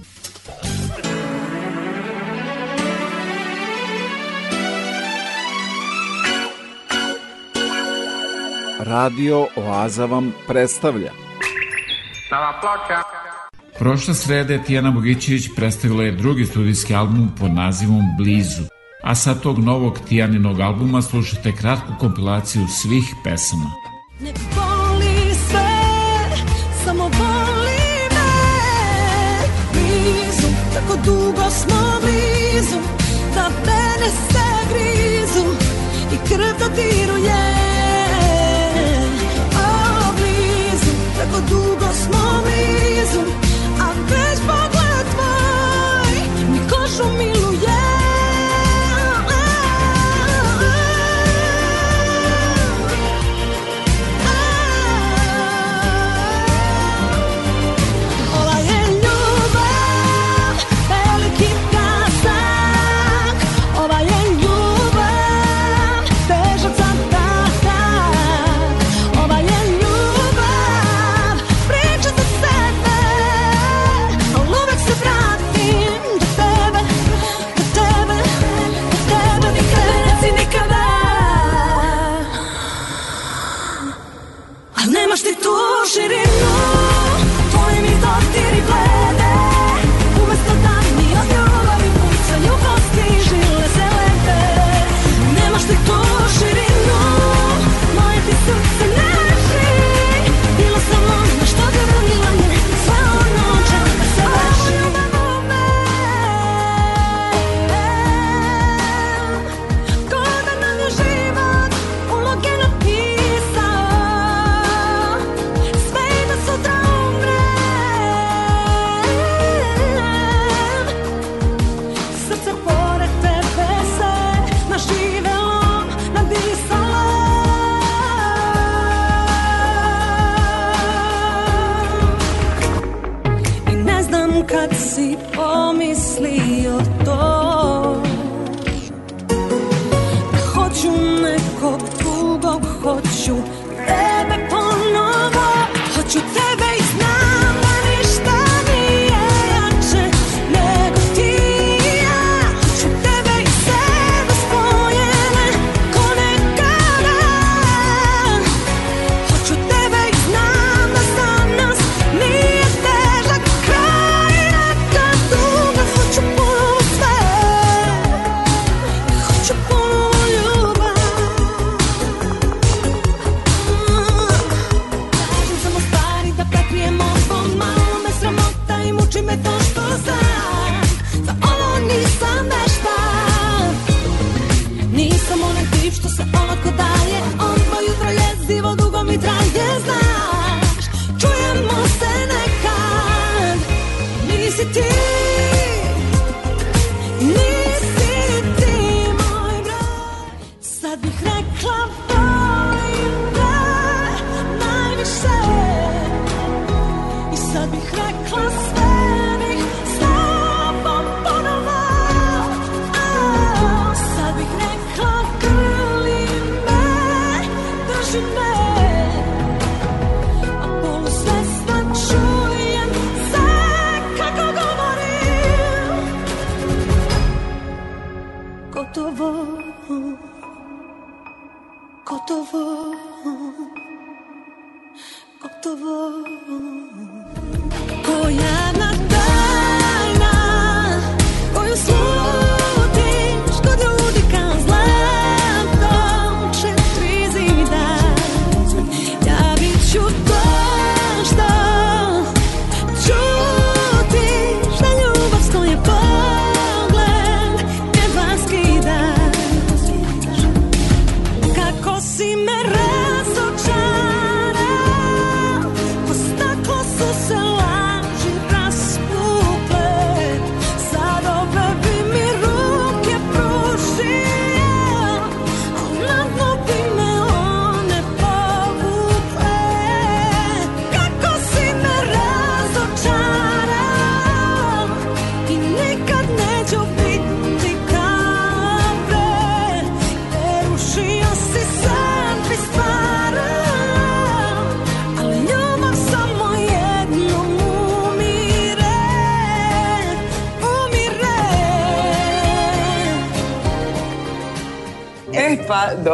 [SPEAKER 29] Radio Oaza vam predstavlja. Stava plaka. Prošle srede Tijana Bogićević predstavila je drugi studijski album pod nazivom Blizu. A sa tog novog Tijaninog albuma slušate kratku kompilaciju svih pesama.
[SPEAKER 41] Ne boli sve, samo boli me Blizu, tako dugo smo blizu Da mene se grizu i krv dodiruje more reason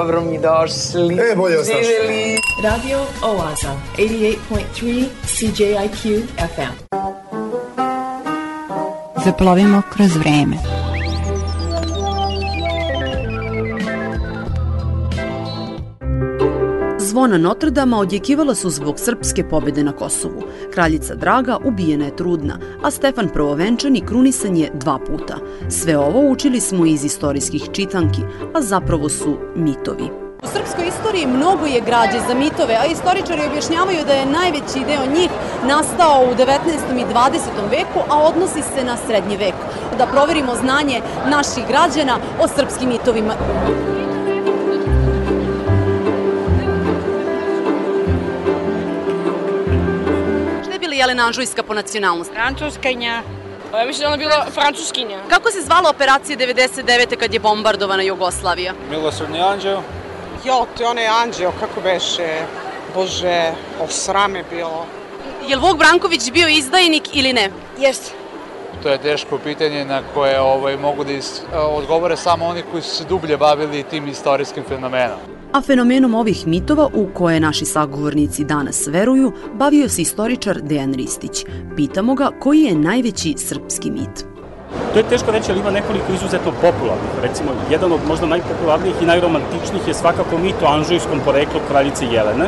[SPEAKER 29] dobro mi
[SPEAKER 42] došli. E, bolje
[SPEAKER 43] ostaš. Živjeli.
[SPEAKER 42] Radio Oaza, 88.3 CJIQ FM.
[SPEAKER 43] Zaplovimo kroz vreme. Zvona Notrdama odjekivalo su zbog srpske pobede na Kosovu. Kraljica Draga ubijena je trudna, a Stefan Prvovenčani krunisan je dva puta – Sve ovo učili smo iz istorijskih čitanki, a zapravo su mitovi.
[SPEAKER 44] U srpskoj istoriji mnogo je građe za mitove, a istoričari objašnjavaju da je najveći deo njih nastao u 19. i 20. veku, a odnosi se na srednji vek. Da proverimo znanje naših građana o srpskim mitovima.
[SPEAKER 45] Šta je bila Jelena Anžujska po nacionalnosti?
[SPEAKER 46] Francuskanja. Ja mislim da ona bila francuskinja.
[SPEAKER 45] Kako se zvala operacija 99. kad je bombardovana Jugoslavija?
[SPEAKER 47] Milosrdni anđeo.
[SPEAKER 48] Jo, to je onaj anđeo, kako beše, bože, osrame bilo. Je
[SPEAKER 45] li Vuk Branković bio izdajnik ili ne?
[SPEAKER 46] Jeste.
[SPEAKER 47] To je teško pitanje na koje ovaj, mogu da iz, odgovore samo oni koji su se dublje bavili tim istorijskim fenomenom.
[SPEAKER 43] A fenomenom ovih mitova u koje naši sagovornici danas veruju, bavio se istoričar Dejan Ristić. Pitamo ga koji je najveći srpski mit.
[SPEAKER 49] To je teško reći, ali ima nekoliko izuzetno popularnih. Recimo, jedan od možda najpopularnijih i najromantičnijih je svakako mit o anžujskom poreklu kraljice Jelene,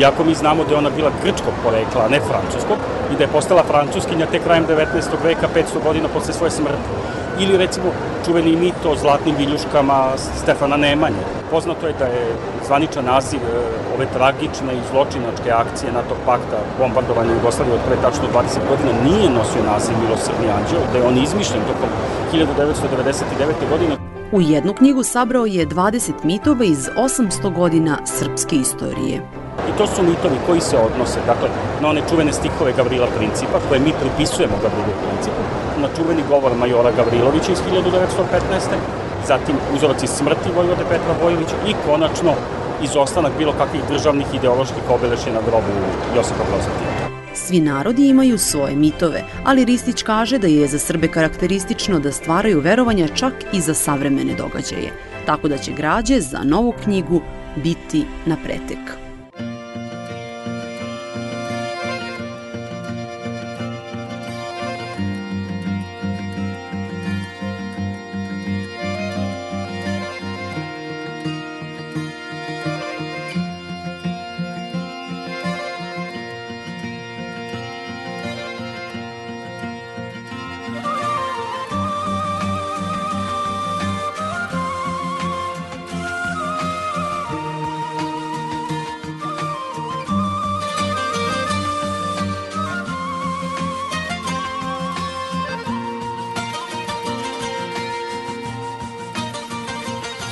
[SPEAKER 49] iako mi znamo da je ona bila grčkog porekla, a ne francuskog, i da je postala francuskinja te krajem 19. veka, 500 godina posle svoje smrti. Ili recimo čuveni mit o zlatnim viljuškama Stefana Nemanje. Poznato je da je zvaničan naziv e, ove tragične i zločinačke akcije NATO pakta bombardovanja Jugoslavije od pre tačno 20 godina nije nosio naziv Milosrdni anđeo, da je on izmišljen tokom 1999. godine.
[SPEAKER 43] U jednu knjigu sabrao je 20 mitova iz 800 godina srpske istorije.
[SPEAKER 49] I to su mitovi koji se odnose, dakle, na one čuvene stihove Gavrila Principa, koje mi pripisujemo Gavrilu Principu, na čuveni govor majora Gavrilovića iz 1915. Zatim uzorac smrti Vojvode Petra Vojevića i konačno izostanak bilo kakvih državnih ideoloških obelešja na grobu Josipa Brozatija.
[SPEAKER 43] Svi narodi imaju svoje mitove, ali Ristić kaže da je za Srbe karakteristično da stvaraju verovanja čak i za savremene događaje, tako da će građe za novu knjigu biti na pretek.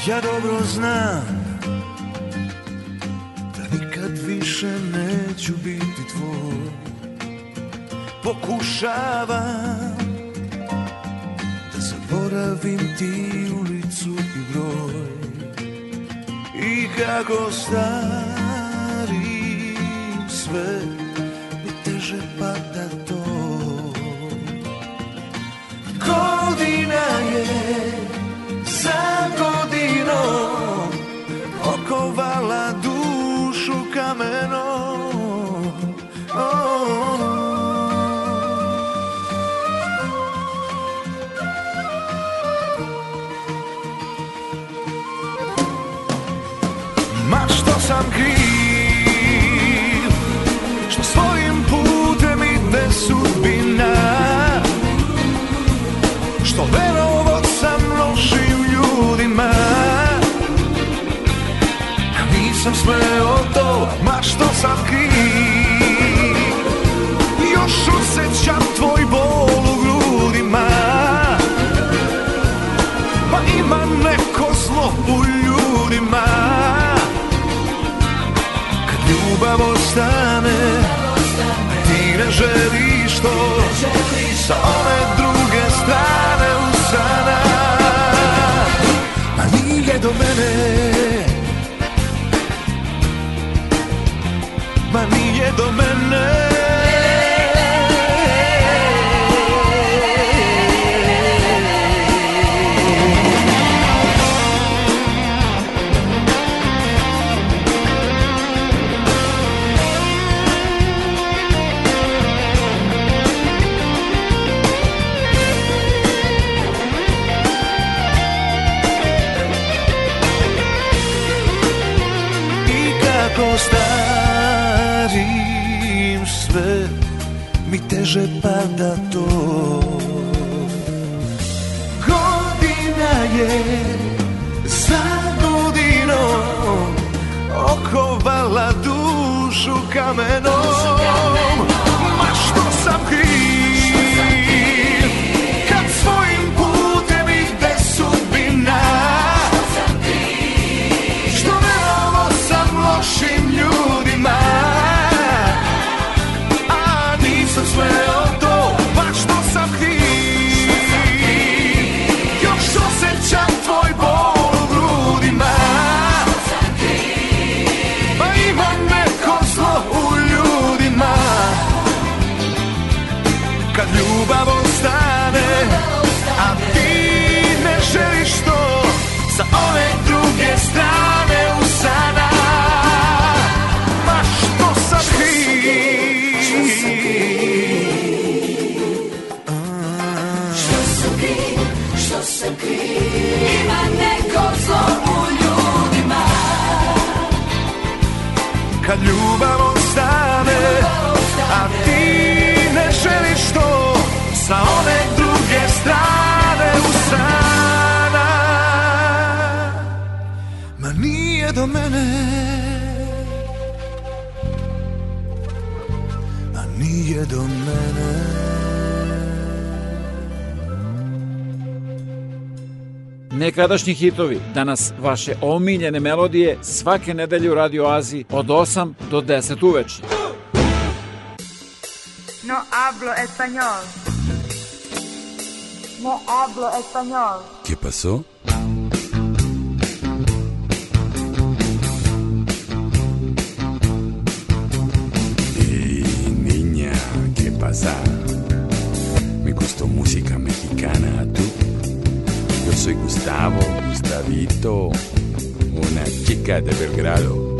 [SPEAKER 50] Ja dobro znam Da nikad više neću biti tvoj Pokušavam Da zaboravim ti ulicu i broj I kako stati smeo to, ma što sam kriv Još osjećam tvoj bol u grudima Pa ima neko zlo u ljudima Kad ljubav ostane, ti ne želiš to Sa one druge strane usana A nije do mene the men. sve mi teže pada to Godina je za godinom okovala dušu kamenom sa ove druge strane u sana Ma što sam kriv Što sam kriv, što sam kriv Ima neko zlo u ljudima Kad ljubav ostane, a ti ne želiš to Sa ove druge strane je do mene A nije do mene
[SPEAKER 29] Nekadašnji hitovi, danas vaše omiljene melodije svake nedelje u Radio Aziji od 8 do 10 uveče.
[SPEAKER 51] No hablo español. No hablo español.
[SPEAKER 52] ¿Qué pasó? Me gustó música mexicana, tú. Yo soy Gustavo, Gustavito, una chica de Belgrado.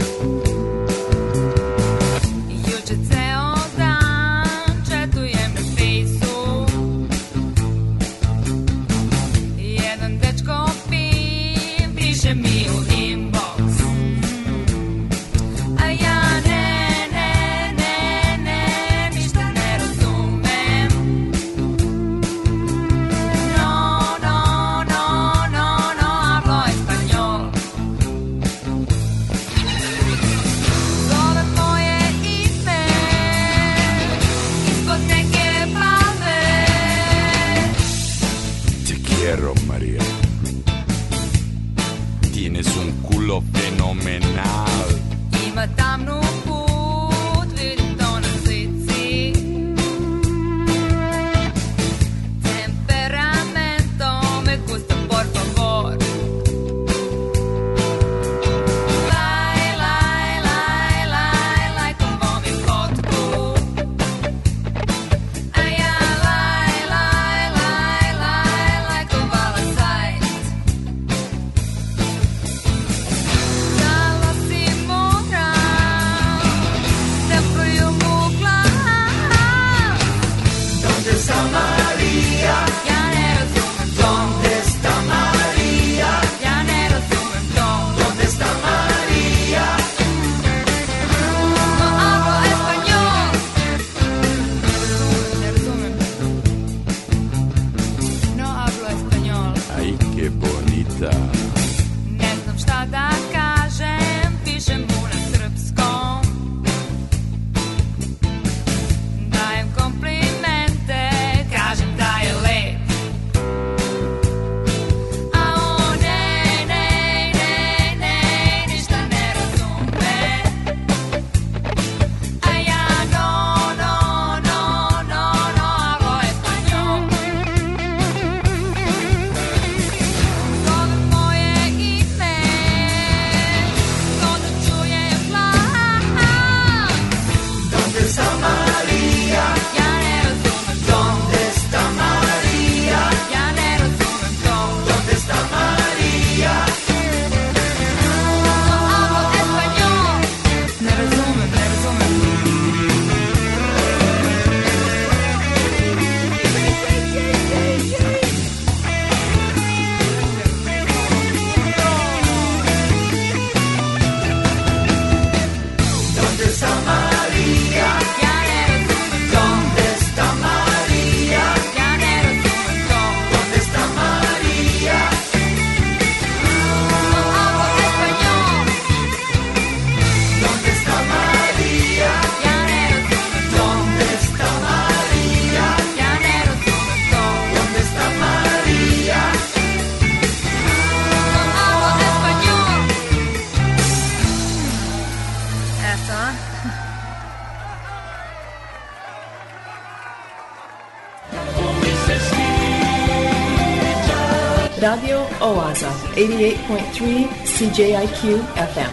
[SPEAKER 42] 88.3 CJIQ FM.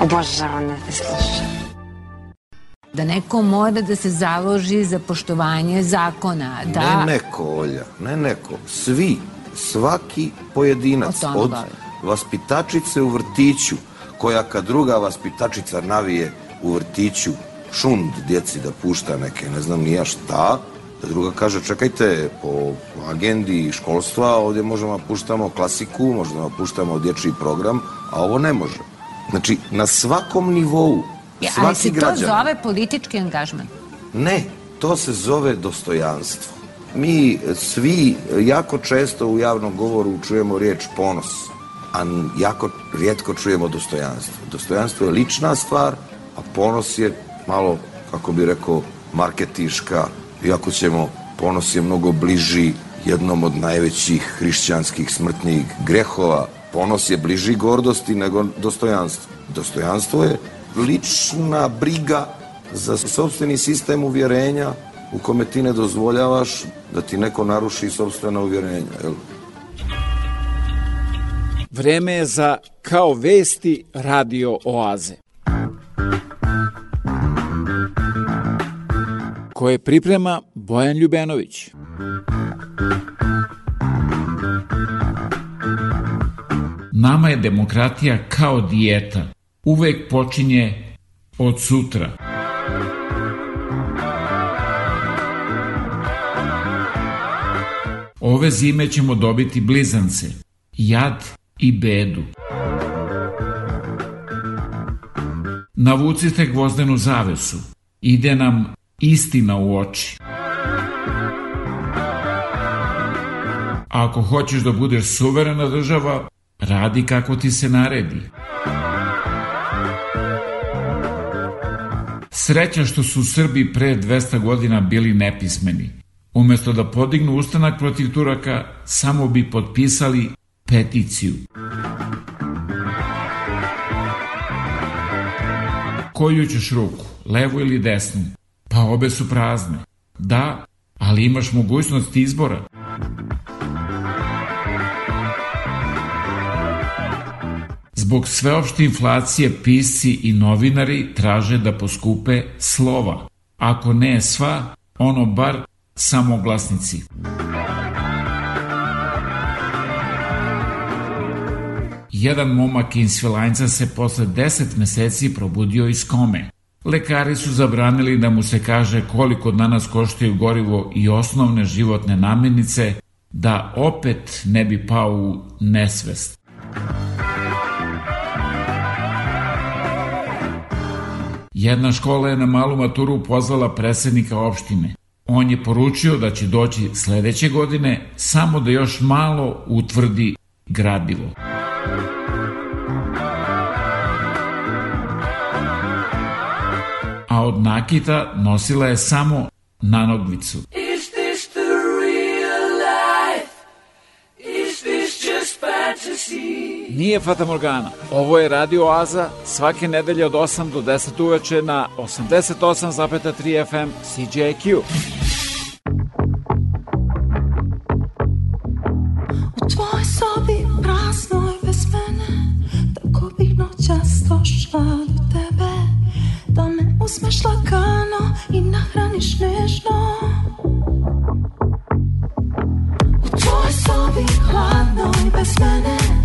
[SPEAKER 53] Obožavam da te slušam
[SPEAKER 54] da neko mora da se založi za poštovanje zakona. Da...
[SPEAKER 55] Ne neko, Olja, ne neko. Svi, svaki pojedinac od bavim. vaspitačice u vrtiću, koja kad druga vaspitačica navije u vrtiću šund djeci da pušta neke, ne znam ni ja šta, Da druga kaže, čekajte, po agendi školstva ovdje možemo da puštamo klasiku, možemo da puštamo dječji program, a ovo ne može. Znači, na svakom nivou, ja, svaki ali si građan... to zove
[SPEAKER 54] politički angažman?
[SPEAKER 55] Ne, to se zove dostojanstvo. Mi svi jako često u javnom govoru čujemo riječ ponos, a jako rijetko čujemo dostojanstvo. Dostojanstvo je lična stvar, a ponos je malo, kako bi rekao, marketiška iako ćemo ponos je mnogo bliži jednom od najvećih hrišćanskih smrtnih grehova. Ponos je bliži gordosti nego dostojanstvo. Dostojanstvo je lična briga za sobstveni sistem uvjerenja u kome ti ne dozvoljavaš da ti neko naruši sobstvena uvjerenja. Jel?
[SPEAKER 29] Vreme je za Kao vesti radio oaze. koje priprema Bojan Ljubenović.
[SPEAKER 56] Nama je demokratija kao dijeta. Uvek počinje od sutra. Ove zime ćemo dobiti blizance, jad i bedu. Navucite gvozdenu zavesu. Ide nam istina u oči. Ako hoćeš da budeš suverena država, radi kako ti se naredi. Sreća što su Srbi pre 200 godina bili nepismeni. Umesto da podignu ustanak protiv Turaka, samo bi potpisali peticiju. Koju ćeš ruku, levu ili desnu? Pa obe su prazne. Da, ali imaš mogućnost izbora. Zbog sveopšte inflacije pisci i novinari traže da poskupe slova. Ako ne sva, ono bar samoglasnici. Jedan momak iz se posle 10 meseci probudio iz kome. Lekari su zabranili da mu se kaže koliko danas koštaju gorivo i osnovne životne namirnice da opet ne bi pao u nesvest. Jedna škola je na malu maturu pozvala predsednika opštine. On je poručio da će doći sledeće godine samo da još malo utvrdi gradivo. Muzika od nakita nosila je samo nanogvicu. Is this the real life?
[SPEAKER 29] Is this just fantasy? Nije Fata Morgana. Ovo je Radio Aza svake nedelje od 8 do 10 uveče na 88,3 FM CJQ.
[SPEAKER 57] uzmeš lagano i nahraniš nežno U tvojoj sobi hladno i bez mene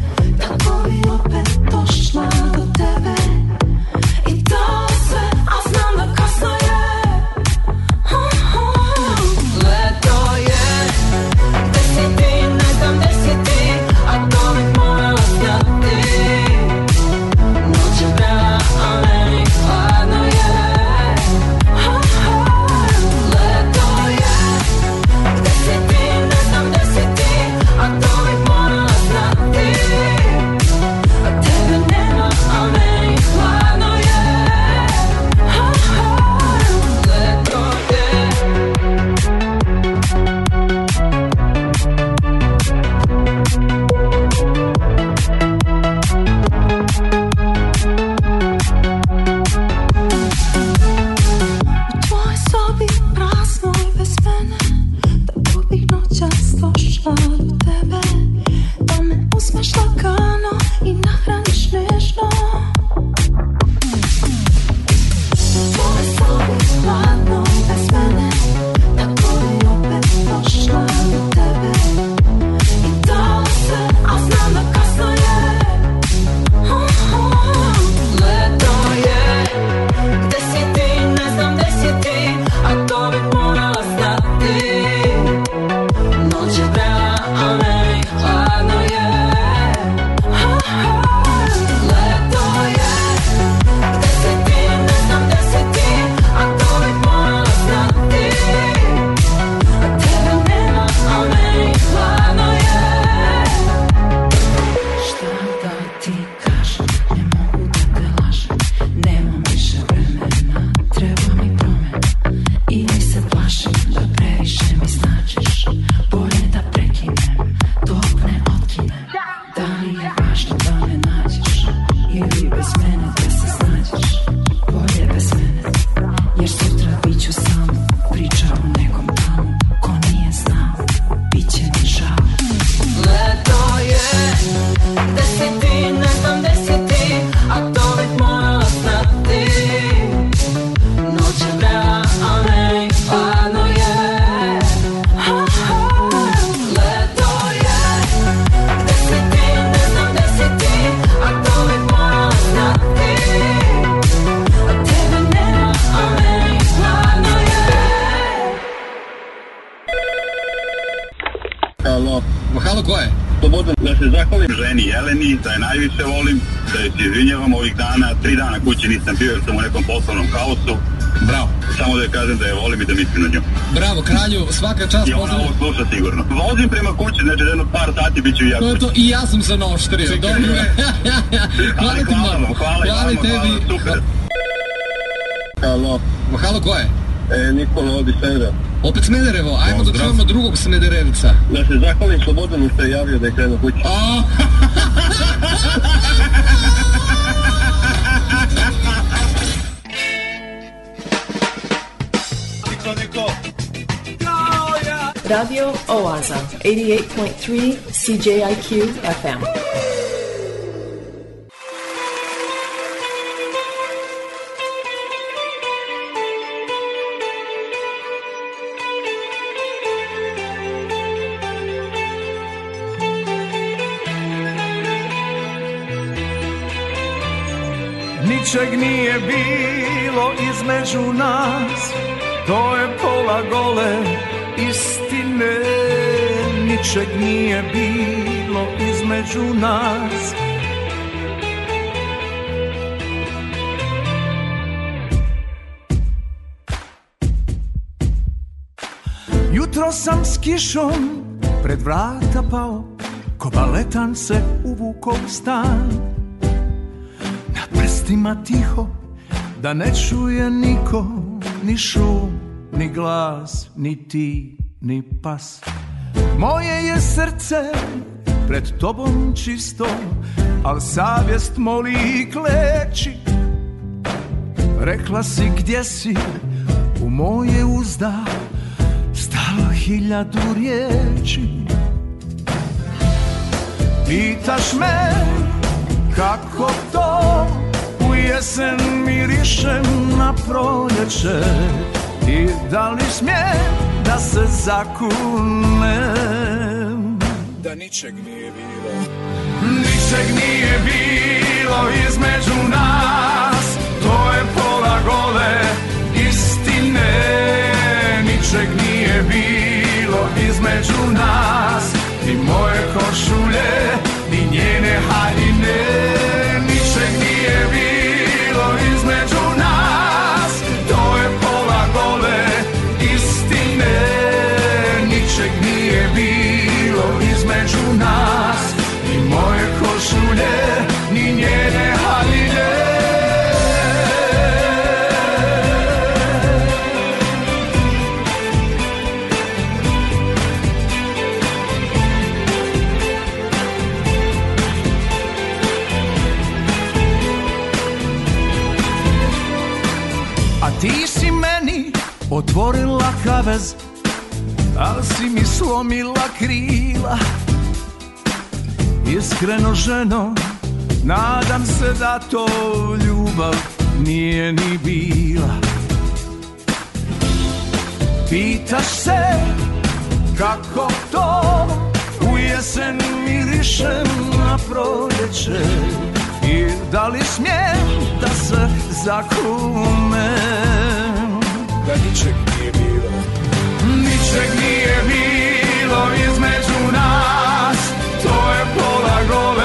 [SPEAKER 58] ženi Jeleni, da je najviše volim, da je se izvinjavam ovih dana, tri dana kući nisam bio jer sam u nekom poslovnom haosu, Bravo. Samo da je kažem da je volim i da mislim na nju. Bravo, kralju, svaka
[SPEAKER 59] čast. Ja ona ovo sluša sigurno. Vozim prema kući, znači da jedno par sati bit ću
[SPEAKER 58] i ja. To je to, i ja sam
[SPEAKER 59] se
[SPEAKER 58] naoštrio, dobro.
[SPEAKER 59] hvala ti,
[SPEAKER 58] hvala, hvala, hvala,
[SPEAKER 59] hvala
[SPEAKER 58] tebi. Hvala, super.
[SPEAKER 59] Halo.
[SPEAKER 58] Halo, ko je? E,
[SPEAKER 59] Nikola, ovdje Sendra.
[SPEAKER 58] Opet Smederevo, ajmo da čujemo drugog Smederevca.
[SPEAKER 59] Da se zahvalim Slobodanu što je javio da je krenuo kući. Radio
[SPEAKER 58] Oaza, 88.3 CJIQ FM.
[SPEAKER 60] ničeg nije bilo između nas To je pola gole istine Ničeg nije bilo između nas Jutro sam s kišom pred vrata pao Ko baletan se uvuko stan mjestima tiho Da ne čuje niko Ni šum, ni glas Ni ti, ni pas Moje je srce Pred tobom čisto Al savjest moli i kleči Rekla si gdje si U moje uzda Stalo hiljadu riječi Pitaš me kako to jesen mirišem na proljeće I da li smijem da se zakunem
[SPEAKER 61] Da ničeg nije bilo
[SPEAKER 60] Ničeg nije bilo između nas To je pola gole istine Ničeg nije bilo između nas Ni moje košulje, ni njene haljine savez Al da si mi slomila krila Iskreno ženo Nadam se da to ljubav nije ni bila Pitaš se kako to U jesen mirišem na proleće I da li smijem da se zakunem
[SPEAKER 61] Gadiček
[SPEAKER 60] ničeg nije bilo između nas To je pola gole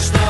[SPEAKER 56] Stop.